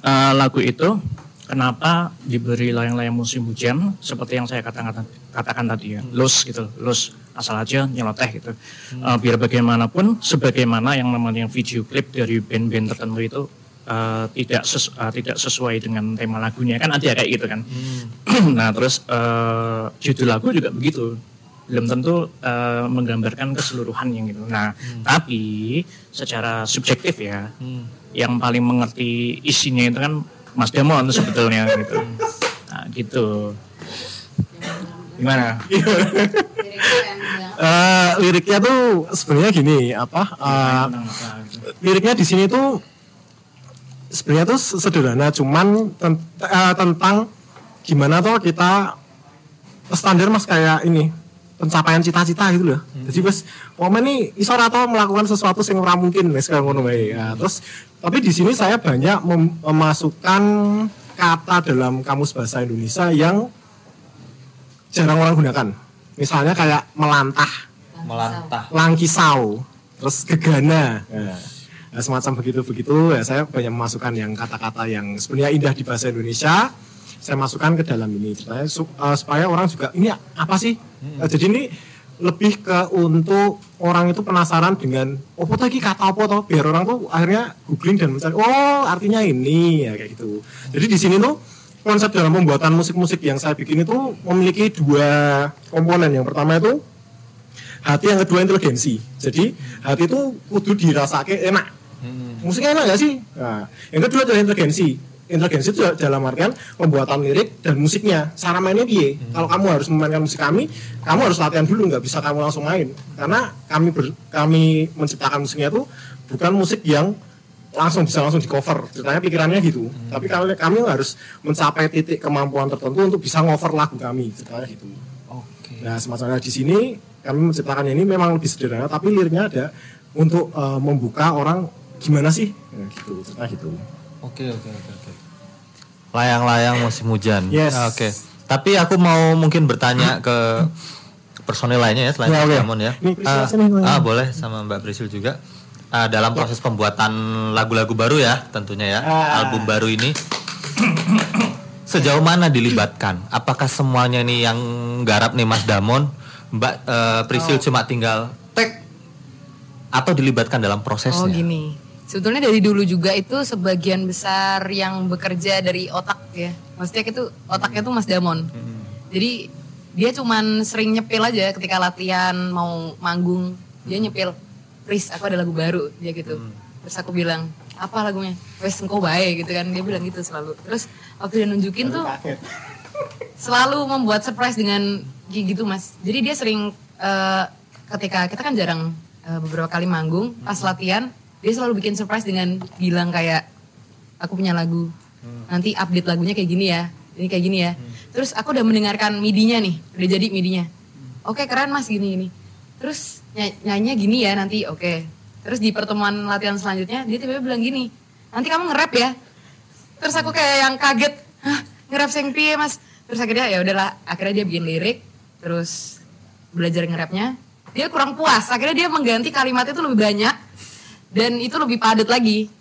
eh, lagu itu kenapa diberi layang-layang musim hujan seperti yang saya katakan katakan tadi ya? Los gitu los asal aja nyeloteh gitu. Eh, biar bagaimanapun sebagaimana yang namanya video klip dari band-band tertentu itu eh, tidak ses- eh, tidak sesuai dengan tema lagunya. Kan ada kayak gitu kan? <clears throat> Nah terus eh, judul lagu juga begitu. Belum tentu eh, menggambarkan keseluruhan yang gitu. Nah tapi secara subjektif ya yang paling mengerti isinya itu kan Mas Damon sebetulnya gitu. Nah, gitu. Gimana? Eh, liriknya tuh sebenarnya gini apa eh, liriknya di sini tuh sebenarnya tuh sederhana cuman eh, tentang gimana tuh kita standar mas kayak ini pencapaian cita-cita gitu loh. Jadi wes momen nih iso ora tau melakukan sesuatu yang ora mungkin wes kayak ngono wae. Ya, terus tapi di sini saya banyak mem- memasukkan kata dalam kamus bahasa Indonesia yang jarang orang gunakan. Misalnya kayak melantah, melantah. langkisau, terus gegana. Nah, semacam begitu-begitu ya saya banyak memasukkan yang kata-kata yang sebenarnya indah di bahasa Indonesia saya masukkan ke dalam ini. Supaya, su- eh, supaya orang juga ini apa sih? Eh, jadi ini lebih ke untuk orang itu penasaran dengan oh lagi kata apa toh? Biar orang tuh akhirnya googling dan mencari oh artinya ini ya kayak gitu. Jadi di sini tuh konsep dalam pembuatan musik-musik yang saya bikin itu memiliki dua komponen. Yang pertama itu hati yang kedua inteligensi. Jadi hati itu kudu dirasake enak. Musiknya enak gak sih? Nah, yang kedua adalah inteligensi inteligensi itu dalam artian pembuatan lirik dan musiknya. Cara mainnya piye? Kalau kamu harus memainkan musik kami kamu harus latihan dulu nggak bisa kamu langsung main. Karena kami ber- kami menciptakan musiknya itu bukan musik yang langsung bisa langsung di cover. Ceritanya pikirannya gitu. Tapi kami kami harus mencapai titik kemampuan tertentu untuk bisa ngover lagu kami. Ceritanya gitu. Nah, semacamnya di sini kami menciptakannya ini memang lebih sederhana, tapi liriknya ada untuk eh, membuka orang gimana sih, Nah, gitu, gitu. Oke oke oke oke. Layang-layang musim hujan. Yes. Oke. Tapi aku mau mungkin bertanya ke personil lainnya ya selain Ya. Damon ya. Priscil Ah, ah, boleh sama Mbak Prisil juga. Ah, dalam proses pembuatan lagu-lagu baru ya tentunya ya Ah. album baru ini sejauh mana dilibatkan? Apakah semuanya nih yang garap nih Mas Damon, Mbak eh, Prisil Oh. cuma tinggal tek atau dilibatkan dalam prosesnya? Oh gini. Sebetulnya dari dulu juga itu sebagian besar yang bekerja dari otak ya. Maksudnya itu otaknya tuh Mas Damon. Jadi dia cuman sering nyepil aja ketika latihan mau manggung. Dia nyepil, Pris aku ada lagu baru. Dia gitu. Terus aku bilang, apa lagunya? Wes engkau baik gitu kan. Dia bilang gitu selalu. Terus waktu dia nunjukin tuh <laughs> selalu membuat surprise dengan gitu mas. Jadi dia sering eh, ketika kita kan jarang eh, beberapa kali manggung, pas latihan dia selalu bikin surprise dengan bilang kayak aku punya lagu, nanti update lagunya kayak gini ya, ini kayak gini ya. Terus aku udah mendengarkan midinya nih, udah jadi midinya. Oke keren mas gini gini. Terus ny- nyanyinya gini ya nanti, oke. Terus di pertemuan latihan selanjutnya dia tiba-tiba bilang gini, nanti kamu nge-rap ya. Terus aku kayak yang kaget, hah nge-rap sing piye mas? Terus akhirnya ya udahlah, akhirnya dia bikin lirik, terus belajar nge-rapnya. Dia kurang puas, akhirnya dia mengganti kalimat itu lebih banyak. Dan itu lebih padat lagi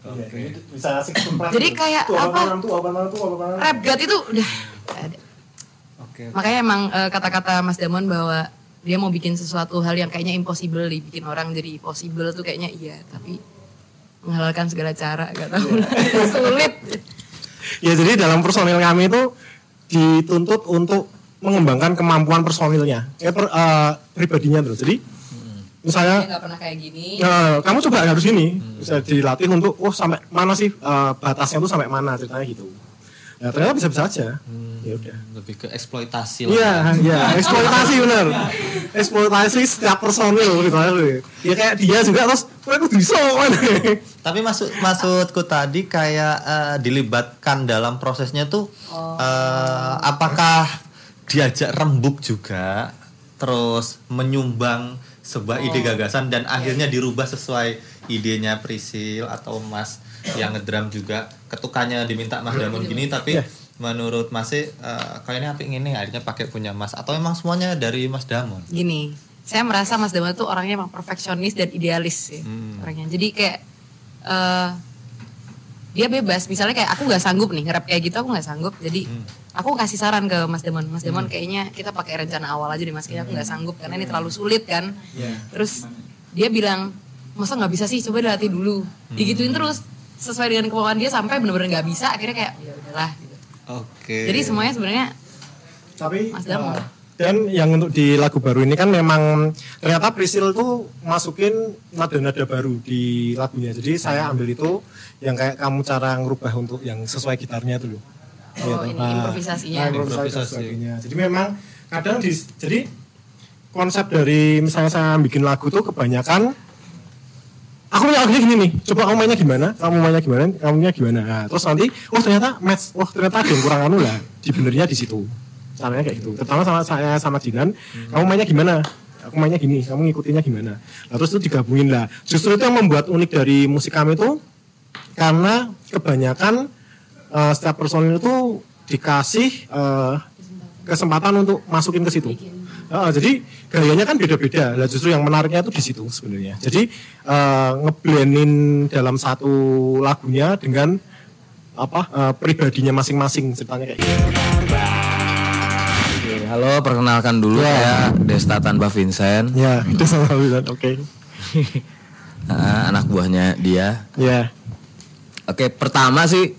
Bisa asik <clears throat> sumpah. Jadi kayak Tuh, apa? tuh, tuh, rap god itu udah ada. Oke. makanya emang eh, kata-kata Mas Damon bahwa dia mau bikin sesuatu hal yang kayaknya impossible dibikin orang jadi possible tuh kayaknya iya tapi menghalalkan segala cara gak tahu <laughs> sulit <laughs> Ya jadi dalam personil kami itu dituntut untuk mengembangkan kemampuan personilnya, ya per, eh, pribadinya terus. Jadi misalnya nggak pernah kayak gini Nah, kamu coba harus ini bisa dilatih untuk oh sampai mana sih eh, batasnya tuh sampai mana ceritanya gitu. Ya ternyata bisa bisa aja. Ya udah. Lebih ke eksploitasi lah. Iya, iya, eksploitasi bener. Eksploitasi setiap personil tuh. Ya kayak dia juga terus, "Wah, aku bisa. Tapi maksud maksudku tadi kayak eh, dilibatkan dalam prosesnya tuh eh, apakah diajak rembuk juga terus menyumbang sebuah ide gagasan dan akhirnya dirubah sesuai idenya Prisil atau Mas yang ngedram juga. Ketukannya diminta Mas Damon gini tapi Iya. menurut Mas eh, kayaknya apa ini? Akhirnya pakai punya Mas. Atau emang semuanya dari Mas Damon? gini saya merasa Mas Damon tuh orangnya emang perfeksionis dan idealis sih orangnya. Jadi kayak eh dia bebas. Misalnya kayak aku nggak sanggup nih ngerap kayak gitu aku nggak sanggup. Jadi aku kasih saran ke Mas Damon Mas Damon kayaknya kita pakai rencana awal aja deh Mas kayaknya aku nggak sanggup karena ini terlalu sulit kan terus dia bilang masa nggak bisa sih coba dilatih dulu digituin terus sesuai dengan kemauan dia sampai bener-bener nggak bisa akhirnya kayak ya udahlah gitu. Oke. jadi semuanya sebenarnya Tapi Mas Damon. eh, dan yang untuk di lagu baru ini kan memang ternyata Prisil tuh masukin nada-nada baru di lagunya. Jadi saya ambil itu yang kayak kamu cara ngerubah untuk yang sesuai gitarnya itu loh. Oh, ini improvisasinya. Nah, improvisasi. Dan Improvisasi. sebagainya. Jadi memang kadang di jadi konsep dari misalnya saya bikin lagu tuh kebanyakan aku punya lagunya gini nih coba kamu mainnya gimana? Kamu mainnya gimana? Kamu mainnya gimana? Nah, terus nanti oh ternyata match wah ternyata ada yang kurang anu lah di benernya di situ. Caranya kayak gitu. Terutama sama saya sama Jinan kamu mainnya gimana? Aku mainnya gini kamu ngikutinnya gimana? Nah terus itu digabungin lah. Justru itu yang membuat unik dari musik kami itu karena kebanyakan eh, setiap personil itu dikasih eh, kesempatan untuk masukin ke situ. Heeh, jadi gayanya kan beda-beda. Lah justru yang menariknya itu di situ sebenarnya. Jadi eh, ngeblendin dalam satu lagunya dengan apa eh, pribadinya masing-masing ceritanya kayak gitu. Halo, perkenalkan dulu Ya. saya Desta Tanpa Vincent, Ya, itu sama bilang. Oke. eh, <laughs> anak buahnya dia. Ya. Oke, pertama sih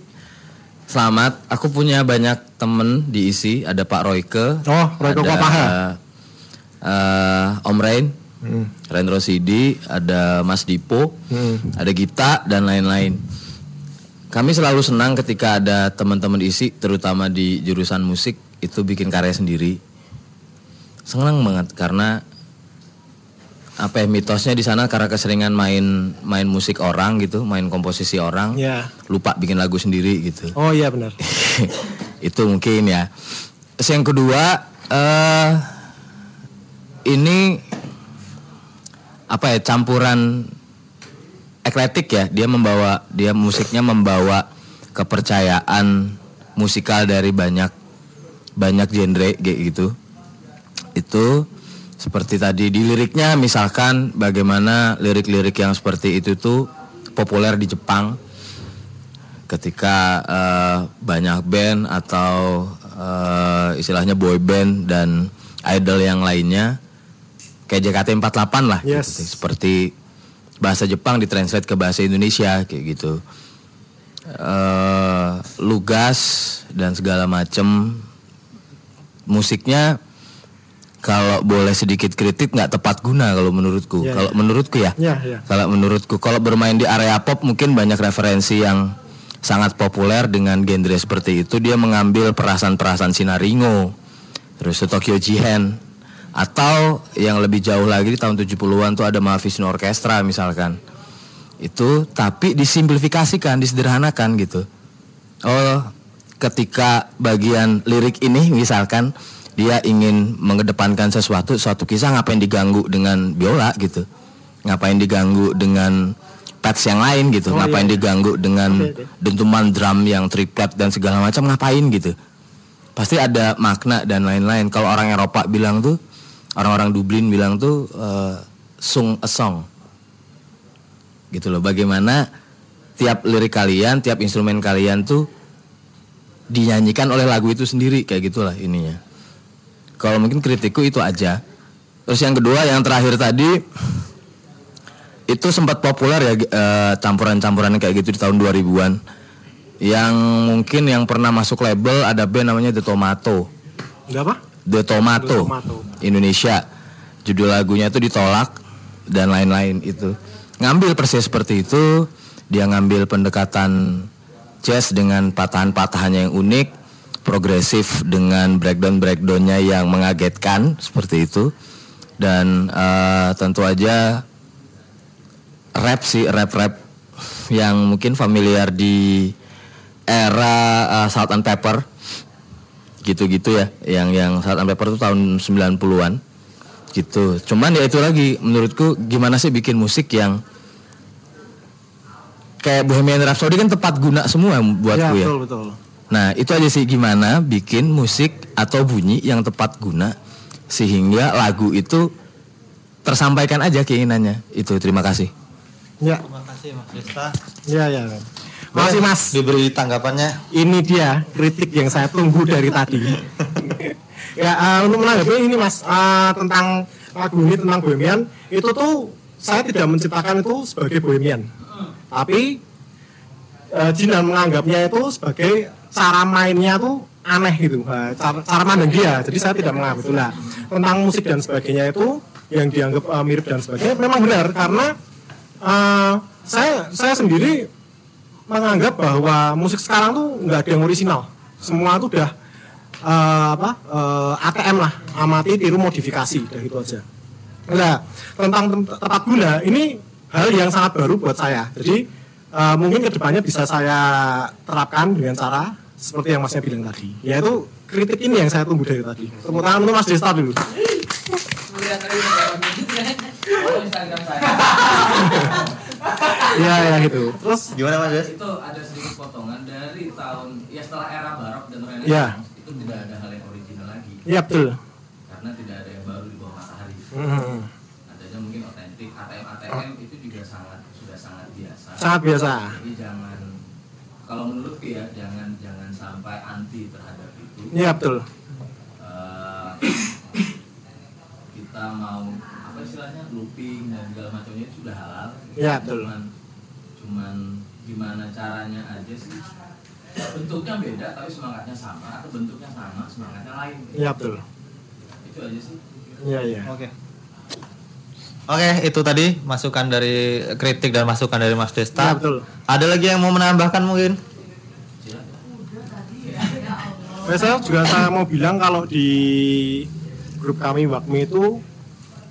selamat. Aku punya banyak temen di isi. Ada Pak Royke, Oh, Royke ada eh, Om Rain, Hmm. Rain Rosidi, ada Mas Dipo, ada Gita dan lain-lain. Kami selalu senang ketika ada teman-teman isi, terutama di jurusan musik itu bikin karya sendiri. Senang banget karena apa ya mitosnya di sana karena keseringan main main musik orang gitu, main komposisi orang, Ya. lupa bikin lagu sendiri gitu. Oh iya benar. <laughs> itu mungkin ya. Terus yang kedua eh ini apa ya campuran ekletik ya. Dia membawa dia musiknya membawa kepercayaan musikal dari banyak banyak genre gitu. Itu seperti tadi di liriknya misalkan bagaimana lirik-lirik yang seperti itu tuh populer di Jepang ketika eh, banyak band atau eh, istilahnya boy band dan idol yang lainnya kayak JKT48 lah gitu. Yes. seperti bahasa Jepang ditranslate ke bahasa Indonesia kayak gitu eh lugas dan segala macem musiknya kalau boleh sedikit kritik nggak tepat guna kalau menurutku. Iya, kalau iya. menurutku ya. Iya, iya. kalau menurutku kalau bermain di area pop mungkin banyak referensi yang sangat populer dengan genre seperti itu. Dia mengambil perasaan-perasaan Sinaringo terus Tokyo Jihen atau yang lebih jauh lagi di tahun 70-an tuh ada Mahavishnu Orchestra misalkan. Itu tapi disimplifikasikan disederhanakan gitu. Oh ketika bagian lirik ini misalkan dia ingin mengedepankan sesuatu suatu kisah ngapain diganggu dengan biola gitu? Ngapain diganggu dengan pads yang lain gitu? Oh, ngapain iya. diganggu dengan Oke, oke. dentuman drum yang triplet dan segala macam? Ngapain gitu? Pasti ada makna dan lain-lain. Kalau orang Eropa bilang tuh orang-orang Dublin bilang tuh eh, sung a song. Gitu loh. Bagaimana tiap lirik kalian tiap instrumen kalian tuh dinyanyikan oleh lagu itu sendiri kayak gitulah ininya kalau mungkin kritikku itu aja terus yang kedua yang terakhir tadi itu sempat populer ya eh, campuran-campuran kayak gitu di tahun 2000-an yang mungkin yang pernah masuk label ada band namanya The Tomato Enggak apa? The Tomato, The Tomato. Indonesia. Judul lagunya itu ditolak dan lain-lain itu. Ngambil persis seperti itu, dia ngambil pendekatan jazz dengan patahan-patahannya yang unik, progresif dengan breakdown-breakdownnya yang mengagetkan seperti itu. Dan eh, tentu aja rap sih, rap-rap yang mungkin familiar di era eh, Salt and Pepper gitu-gitu ya yang yang Salt and Pepper itu tahun 90-an gitu cuman ya itu lagi menurutku gimana sih bikin musik yang kayak Bohemian Rhapsody kan tepat guna semua buatku ya, ya, betul betul. Nah itu aja sih gimana bikin musik atau bunyi yang tepat guna sehingga lagu itu tersampaikan aja keinginannya itu terima kasih Ya, Terima kasih Mas Desta. ya, ya. Masih Mas. Diberi tanggapannya. Ini dia kritik yang saya tunggu dari tadi. <laughs> ya, eh, untuk menanggapi ini Mas eh, tentang lagu ini tentang Bohemian, itu tuh saya tidak menciptakan itu sebagai Bohemian. Tapi eh, Jinan menganggapnya itu sebagai cara mainnya tuh aneh gitu, Eh, cara, cara mandang dia. Jadi saya tidak menganggap itu. Nah, tentang musik dan sebagainya itu yang dianggap eh, mirip dan sebagainya memang benar karena eh, saya saya sendiri menganggap bahwa musik sekarang tuh nggak ada yang orisinal. Semua tuh udah eh, apa eh, ATM lah, amati tiru modifikasi, udah gitu aja. Nah, tentang tem- tepat guna ini hal yang sangat baru buat saya. Jadi eh, mungkin ke depannya bisa saya terapkan dengan cara seperti yang Masnya bilang tadi, yaitu kritik ini yang saya tunggu dari tadi. Tepuk tangan untuk Mas Desta dulu. Follow Instagram saya. <laughs> Iya ya gitu. Terus Gimana Mas Des? itu ada sedikit potongan dari tahun ya setelah era barok dan renaissance Ya. itu tidak ada hal yang original lagi ya betul. karena tidak ada yang baru di bawah matahari. Hmm, Adanya mungkin otentik ATM ATM itu juga sangat sudah sangat biasa. Sangat biasa. Jadi jangan kalau menurutku ya jangan jangan sampai anti terhadap itu. Iya betul. Eh, kita mau apa istilahnya looping dan segala macamnya itu sudah halal. Iya, betul. Cuman cuman gimana caranya aja sih. Bentuknya beda tapi semangatnya sama atau bentuknya sama semangatnya lain. Iya betul. Itu aja sih. Iya iya. Oke. Oke, itu tadi masukan dari kritik dan masukan dari Mas Desta. Iya, betul. Ada lagi yang mau menambahkan mungkin? Saya juga saya mau bilang kalau di grup kami Wakmi itu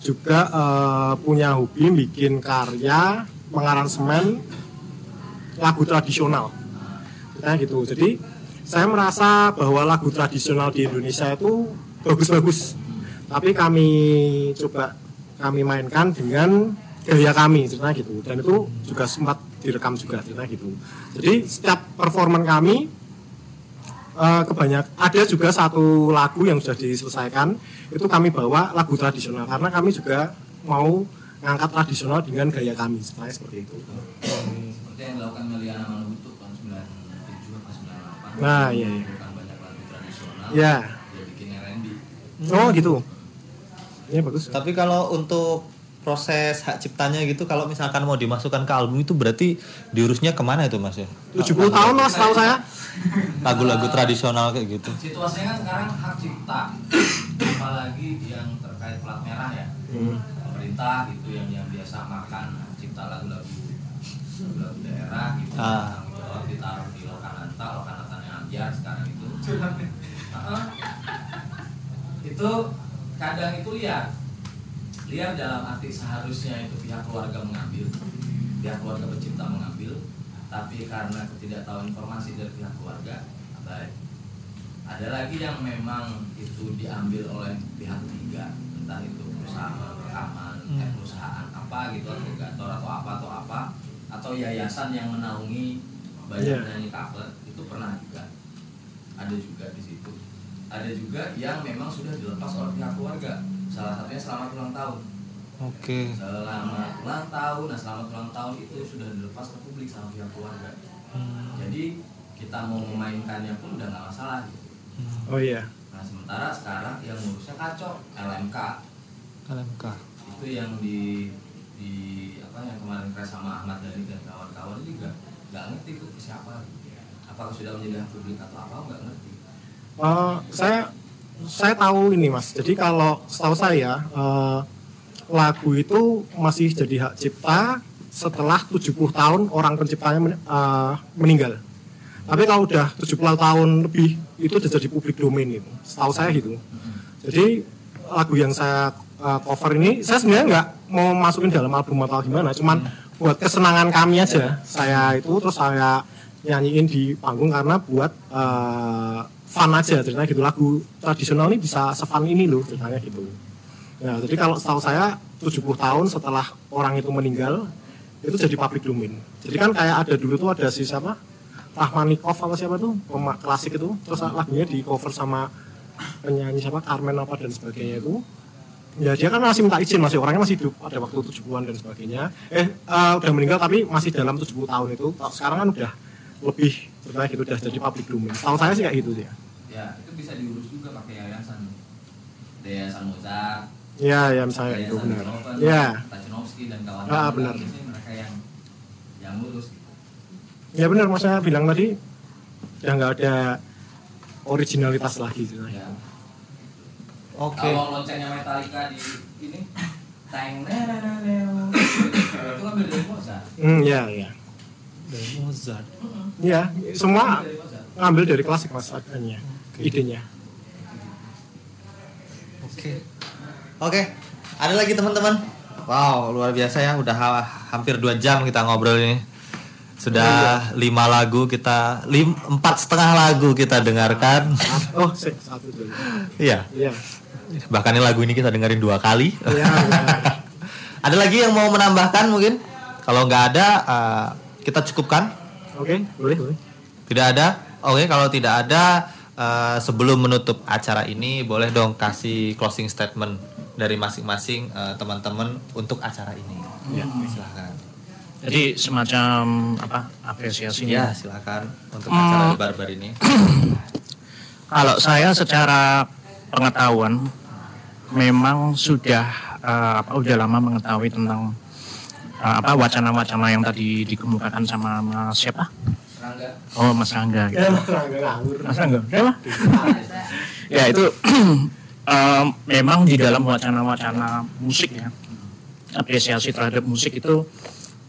juga eh, punya hobi bikin karya pengaransemen lagu tradisional. Nah gitu. Jadi saya merasa bahwa lagu tradisional di Indonesia itu bagus-bagus. Tapi kami coba kami mainkan dengan gaya kami cerita gitu dan itu juga sempat direkam juga cerita gitu. Jadi setiap performan kami Eh, kebanyak ada juga satu lagu yang sudah diselesaikan itu kami bawa lagu tradisional karena kami juga mau ngangkat tradisional dengan gaya kami sebenarnya seperti itu. Seperti yang dilakukan Meliana Manuhutu tahun 97 atau 98. Nah, iya, iya. Bukan banyak lagu tradisional. Ya. Dia bikin R&B. Oh gitu. Ini bagus. Tapi kalau untuk proses hak ciptanya gitu kalau misalkan mau dimasukkan ke album itu berarti diurusnya ke mana itu Mas ya? 70 tahun mas tahu saya. Lagu-lagu tradisional kayak gitu. Situasinya kan sekarang hak cipta, apalagi yang terkait plat merah ya, pemerintah gitu yang yang biasa makan hak cipta lagu-lagu lagu daerah gitu, Ah. jawab ditaruh di Lokananta, Lokanantanya Amjar sekarang itu. Heeh. itu kadang itu liar, liar dalam arti seharusnya itu pihak keluarga mengambil, pihak keluarga pencipta mengambil, tapi karena ketidaktahuan informasi dari pihak keluarga, baik. Ada lagi yang memang itu diambil oleh pihak ketiga entah itu perusahaan rekaman eh, perusahaan apa gitu agregator atau apa atau apa atau yayasan yang menaungi banyak Iya. penyanyi cover itu pernah juga. Ada juga di situ ada juga yang memang sudah dilepas oleh pihak keluarga salah satunya selamat ulang tahun Oke. Selamat ulang tahun, nah selamat ulang tahun itu sudah dilepas ke publik sama pihak keluarga. Jadi kita mau memainkannya pun udah nggak masalah. Gitu. Oh iya. Nah sementara sekarang yang ngurusnya kacau LMK LMK. itu yang di di apa yang kemarin crash sama Ahmad Dhani dan kawan-kawan juga nggak ngerti itu siapa. Apakah sudah menjadi publik atau apa nggak ngerti. Eh, saya saya tahu ini mas. Jadi kalau setahu saya eh, lagu itu masih jadi hak cipta setelah 70 tahun orang penciptanya men- eh, meninggal. Tapi kalau udah 70 tahun lebih itu udah jadi publik domain itu. Setahu saya gitu. Jadi lagu yang saya eh, cover ini saya sebenarnya nggak mau masukin dalam album atau gimana, cuman buat kesenangan kami aja. Saya itu terus saya nyanyiin di panggung karena buat eh, fun aja ceritanya gitu lagu tradisional ini bisa sefun ini loh ceritanya gitu. Nah, jadi kalau setahu saya 70 tahun setelah orang itu meninggal itu jadi public domain. Jadi kan kayak ada dulu tuh ada si siapa? Rahmanikov apa siapa tuh? Pema klasik itu. Terus lagunya di cover sama penyanyi siapa? Carmen apa dan sebagainya itu. Ya dia kan masih minta izin, masih orangnya masih hidup pada waktu 70-an dan sebagainya. Eh eh, udah meninggal tapi masih dalam 70 tahun itu. Sekarang kan udah lebih ceritanya gitu udah jadi public domain. Tahu saya sih kayak gitu sih ya. Ya itu bisa diurus juga pakai yayasan. Yayasan Mozart, Ya, ya misalnya itu benar. Beethoven, Ya. Tachinovsky dan Ah, kawan-kawan. benar. Biasanya mereka yang yang ngurus gitu. Ya benar mas saya bilang tadi ya nggak ada originalitas lagi gitu. Ya. Oke. Kalau loncengnya Metallica di ini neneneneo, itu kan dari Mozart. Hmm, ya, ya. Dari Mozart. Ya, semua ngambil dari klasik mas adanya, idenya. Oke. Oke. Ada lagi teman-teman? Wow, luar biasa ya. Udah ha- hampir dua jam kita ngobrol ini. Sudah lima lagu kita, lim, empat setengah lagu kita dengarkan. Oh, sih, satu dulu. Iya. Iya. Bahkan ini lagu ini kita dengerin dua kali. Iya. <laughs> ada lagi yang mau menambahkan mungkin? Kalau nggak ada, uh, kita cukupkan. Oke, boleh, boleh. Tidak ada? Oke, kalau tidak ada, eh, sebelum menutup acara ini, boleh dong kasih closing statement dari masing-masing eh, teman-teman untuk acara ini. Ya. Silakan. Jadi semacam apa apresiasi Ya, silakan untuk Hmm. acara di barbar ini. <clears throat> Kalau saya secara pengetahuan memang sudah eh, apa udah lama mengetahui tentang apa wacana-wacana yang tadi dikemukakan sama Mas siapa? Serangga. Oh Mas Rangga gitu. Ya, mas Rangga ngawur. Mas Rangga, siapa? <laughs> ya itu <clears throat> em, memang di dalam wacana-wacana musik ya apresiasi terhadap musik itu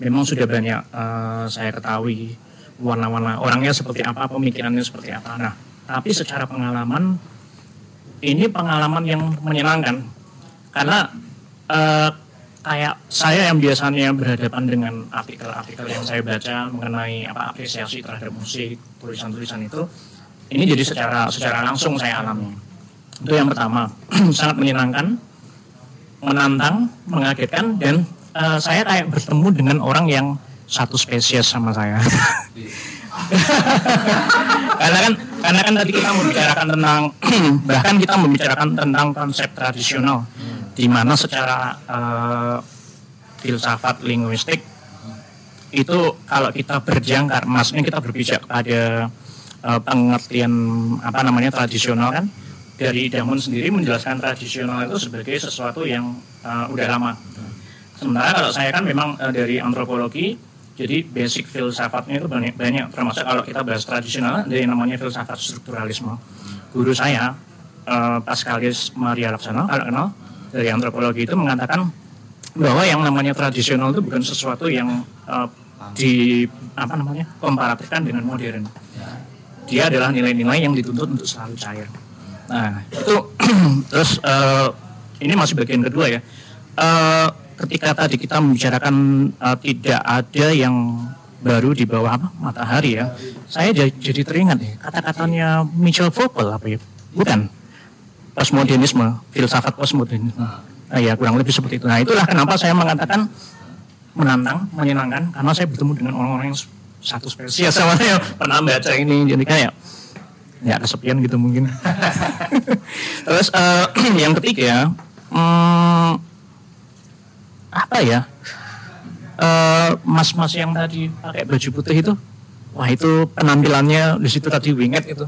memang sudah banyak eh, saya ketahui warna-warna orangnya seperti apa pemikirannya seperti apa nah tapi secara pengalaman ini pengalaman yang menyenangkan karena eh, kayak saya yang biasanya berhadapan dengan artikel-artikel yang saya baca mengenai apa apresiasi terhadap musik tulisan-tulisan itu ini jadi secara secara langsung saya alami. Itu yang pertama <clears throat> sangat menyenangkan menantang mengagetkan dan eh, saya kayak bertemu dengan orang yang satu spesies sama saya. <laughs> Karena kan karena kan tadi kita membicarakan tentang <clears throat> bahkan kita membicarakan tentang konsep tradisional di mana secara eh, filsafat linguistik itu kalau kita berjangkar maksudnya kita berpijak pada eh, pengertian apa namanya tradisional kan dari Damun sendiri menjelaskan tradisional itu sebagai sesuatu yang eh, udah lama. Sementara kalau saya kan memang eh, dari antropologi jadi basic filsafatnya itu banyak banyak. Termasuk kalau kita bahas tradisional dari namanya filsafat strukturalisme. Guru saya eh, Pascalis Maria Laksana kalau kenal dari antropologi itu mengatakan bahwa yang namanya tradisional itu bukan sesuatu yang eh, di apa namanya komparatifkan dengan modern. Dia adalah nilai-nilai yang dituntut untuk selalu cair. Nah itu <clears throat> terus eh, ini masih bagian kedua ya. Eh, ketika tadi kita membicarakan eh, tidak ada yang baru di bawah apa matahari ya saya jadi, jadi teringat ya kata-katanya Michel Foucault apa ya? Bukan postmodernisme filsafat postmodernisme nah, ya kurang lebih seperti itu. Nah itulah kenapa saya mengatakan menantang menyenangkan karena saya bertemu dengan orang-orang yang satu spesies. Sama saya. Pernah baca ini jadi kayak ya kesepian gitu mungkin. <laughs> Terus eh, <clears throat> yang ketiga hmm, apa ya? Eh, mas-mas yang tadi pakai baju putih itu wah itu penampilannya di situ tadi winget itu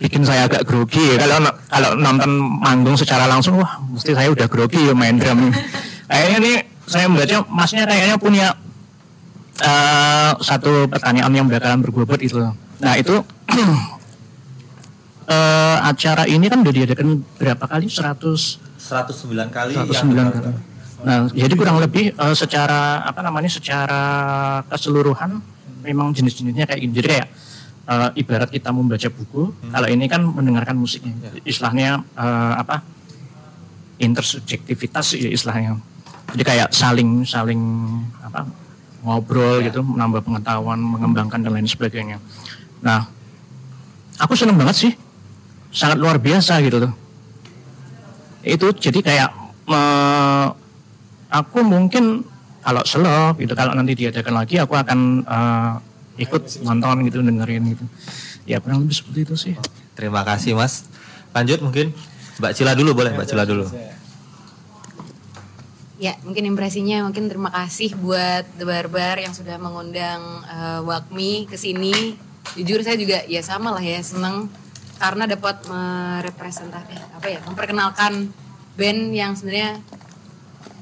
bikin saya agak grogi ya. kalau kalau nonton manggung secara langsung wah mesti saya udah grogi ya main drum kayaknya nih saya melihatnya masnya kayaknya punya eh, satu pertanyaan yang bakalan berbobot itu nah itu <clears throat> eh, acara ini kan udah diadakan berapa kali 100 109 kali 109 yang- kali. Nah, jadi kurang lebih eh, secara apa namanya secara keseluruhan memang jenis-jenisnya kayak gini. Jadi kayak eh, ibarat kita membaca buku, kalau ini kan mendengarkan musiknya. Istilahnya eh, apa? intersubjektivitas ya istilahnya. Jadi kayak saling saling apa? ngobrol gitu, menambah pengetahuan, mengembangkan dan lain sebagainya. Nah, aku seneng banget sih. Sangat luar biasa gitu loh itu jadi kayak eh, aku mungkin kalau slow gitu kalau nanti diadakan lagi aku akan eh, ikut nonton gitu dengerin gitu ya kurang lebih seperti itu sih Terima kasih Mas. Lanjut mungkin Mbak Cila dulu boleh Mbak Cila dulu. Ya, mungkin impresinya mungkin terima kasih buat The Barbar yang sudah mengundang eh, Wakmi ke sini. Jujur saya juga ya sama lah ya, seneng karena dapat merepresentasi apa ya, memperkenalkan band yang sebenarnya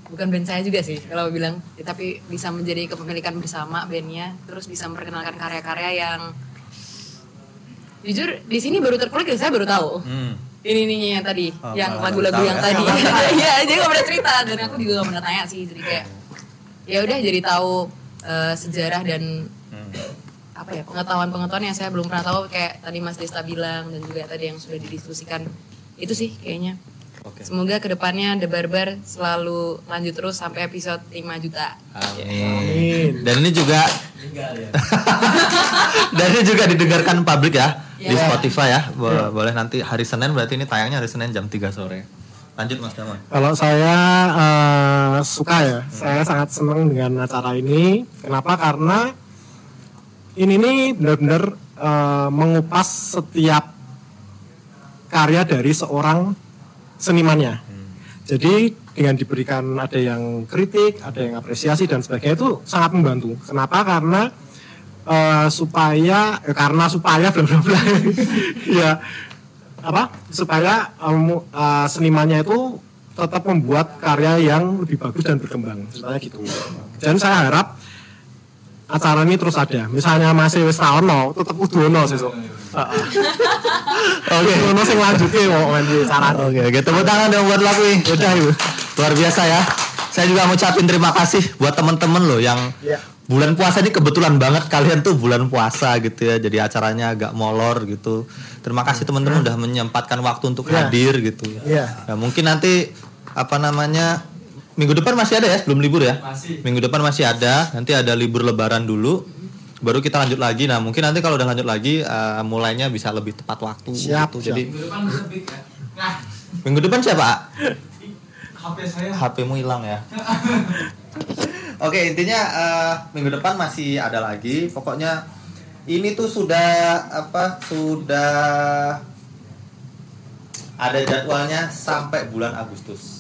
bukan band saya juga sih kalau bilang, ya, tapi bisa menjadi kepemilikan bersama bandnya, terus bisa memperkenalkan karya-karya yang jujur di sini baru terkulik ya saya baru tahu Hmm. ini ininya yang tadi Oh, yang lagu-lagu yang ya. tadi <laughs> iya jadi gak pernah cerita dan aku juga gak pernah tanya sih jadi kayak ya udah jadi tahu eh, sejarah dan Hmm. apa ya pengetahuan-pengetahuan yang saya belum pernah tahu kayak tadi Mas Desta bilang dan juga tadi yang sudah didiskusikan itu sih kayaknya Oke. semoga ke depannya The Barbar selalu lanjut terus sampai episode 5 juta Amin. Dan ini juga <laughs> Dan ini juga didengarkan publik ya di Iya. Spotify ya. Bo- Boleh nanti hari Senin berarti ini tayangnya hari Senin jam 3 sore. Lanjut Mas Damon. Kalau saya eh, suka ya, saya sangat senang dengan acara ini. Kenapa? Karena ini nih benar-benar eh, mengupas setiap karya dari seorang senimannya. Jadi dengan diberikan ada yang kritik, ada yang apresiasi dan sebagainya itu sangat membantu. Kenapa? Karena eh, supaya eh, karena supaya bla bla bla <laughs> ya apa supaya em, eh, senimannya itu tetap membuat karya yang lebih bagus dan berkembang ceritanya gitu dan saya harap acara ini terus ada misalnya masih wis ra ono tetep kudu ono sesuk <laughs> Oke, ono sing lanjutin kok nganti saran. Oke, oke. Tepuk tangan dong buat lagu ini. Udah, Ibu. Luar biasa ya. Saya juga mau ucapin terima kasih buat teman-teman loh yang Iya. bulan puasa ini kebetulan banget kalian tuh bulan puasa gitu ya. Jadi acaranya agak molor gitu. Terima kasih teman-teman udah menyempatkan waktu untuk Iya. hadir gitu. Iya. Ya, mungkin nanti apa namanya minggu depan masih ada ya sebelum libur ya? Minggu depan masih ada. Nanti ada libur lebaran dulu. Baru kita lanjut lagi. Nah mungkin nanti kalau udah lanjut lagi eh, mulainya bisa lebih tepat waktu Siap, gitu. siap. Jadi Minggu depan ya. Nah, minggu depan siapa? HP saya. HP-mu hilang ya. <laughs> Oke, intinya eh, minggu depan masih ada lagi. Pokoknya ini tuh sudah apa? Sudah ada jadwalnya sampai bulan Agustus.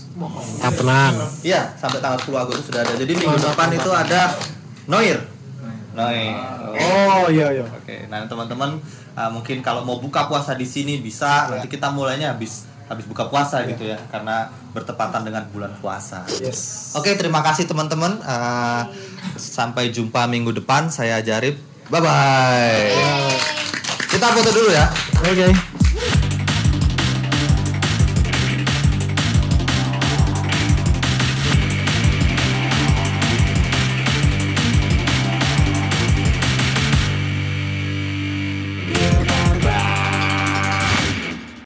Tak tenang. Iya, sampai tanggal 10 Agustus sudah ada. Jadi minggu depan itu ada Noir. Noir. Oh iya iya. Oke, nah teman-teman uh, mungkin kalau mau buka puasa di sini bisa. Nanti kita mulainya habis habis buka puasa gitu ya, karena bertepatan dengan bulan puasa. Yes. Oke, terima kasih teman-teman. Uh, sampai jumpa minggu depan. Saya Jarib. Bye bye. Kita foto dulu ya. Oke.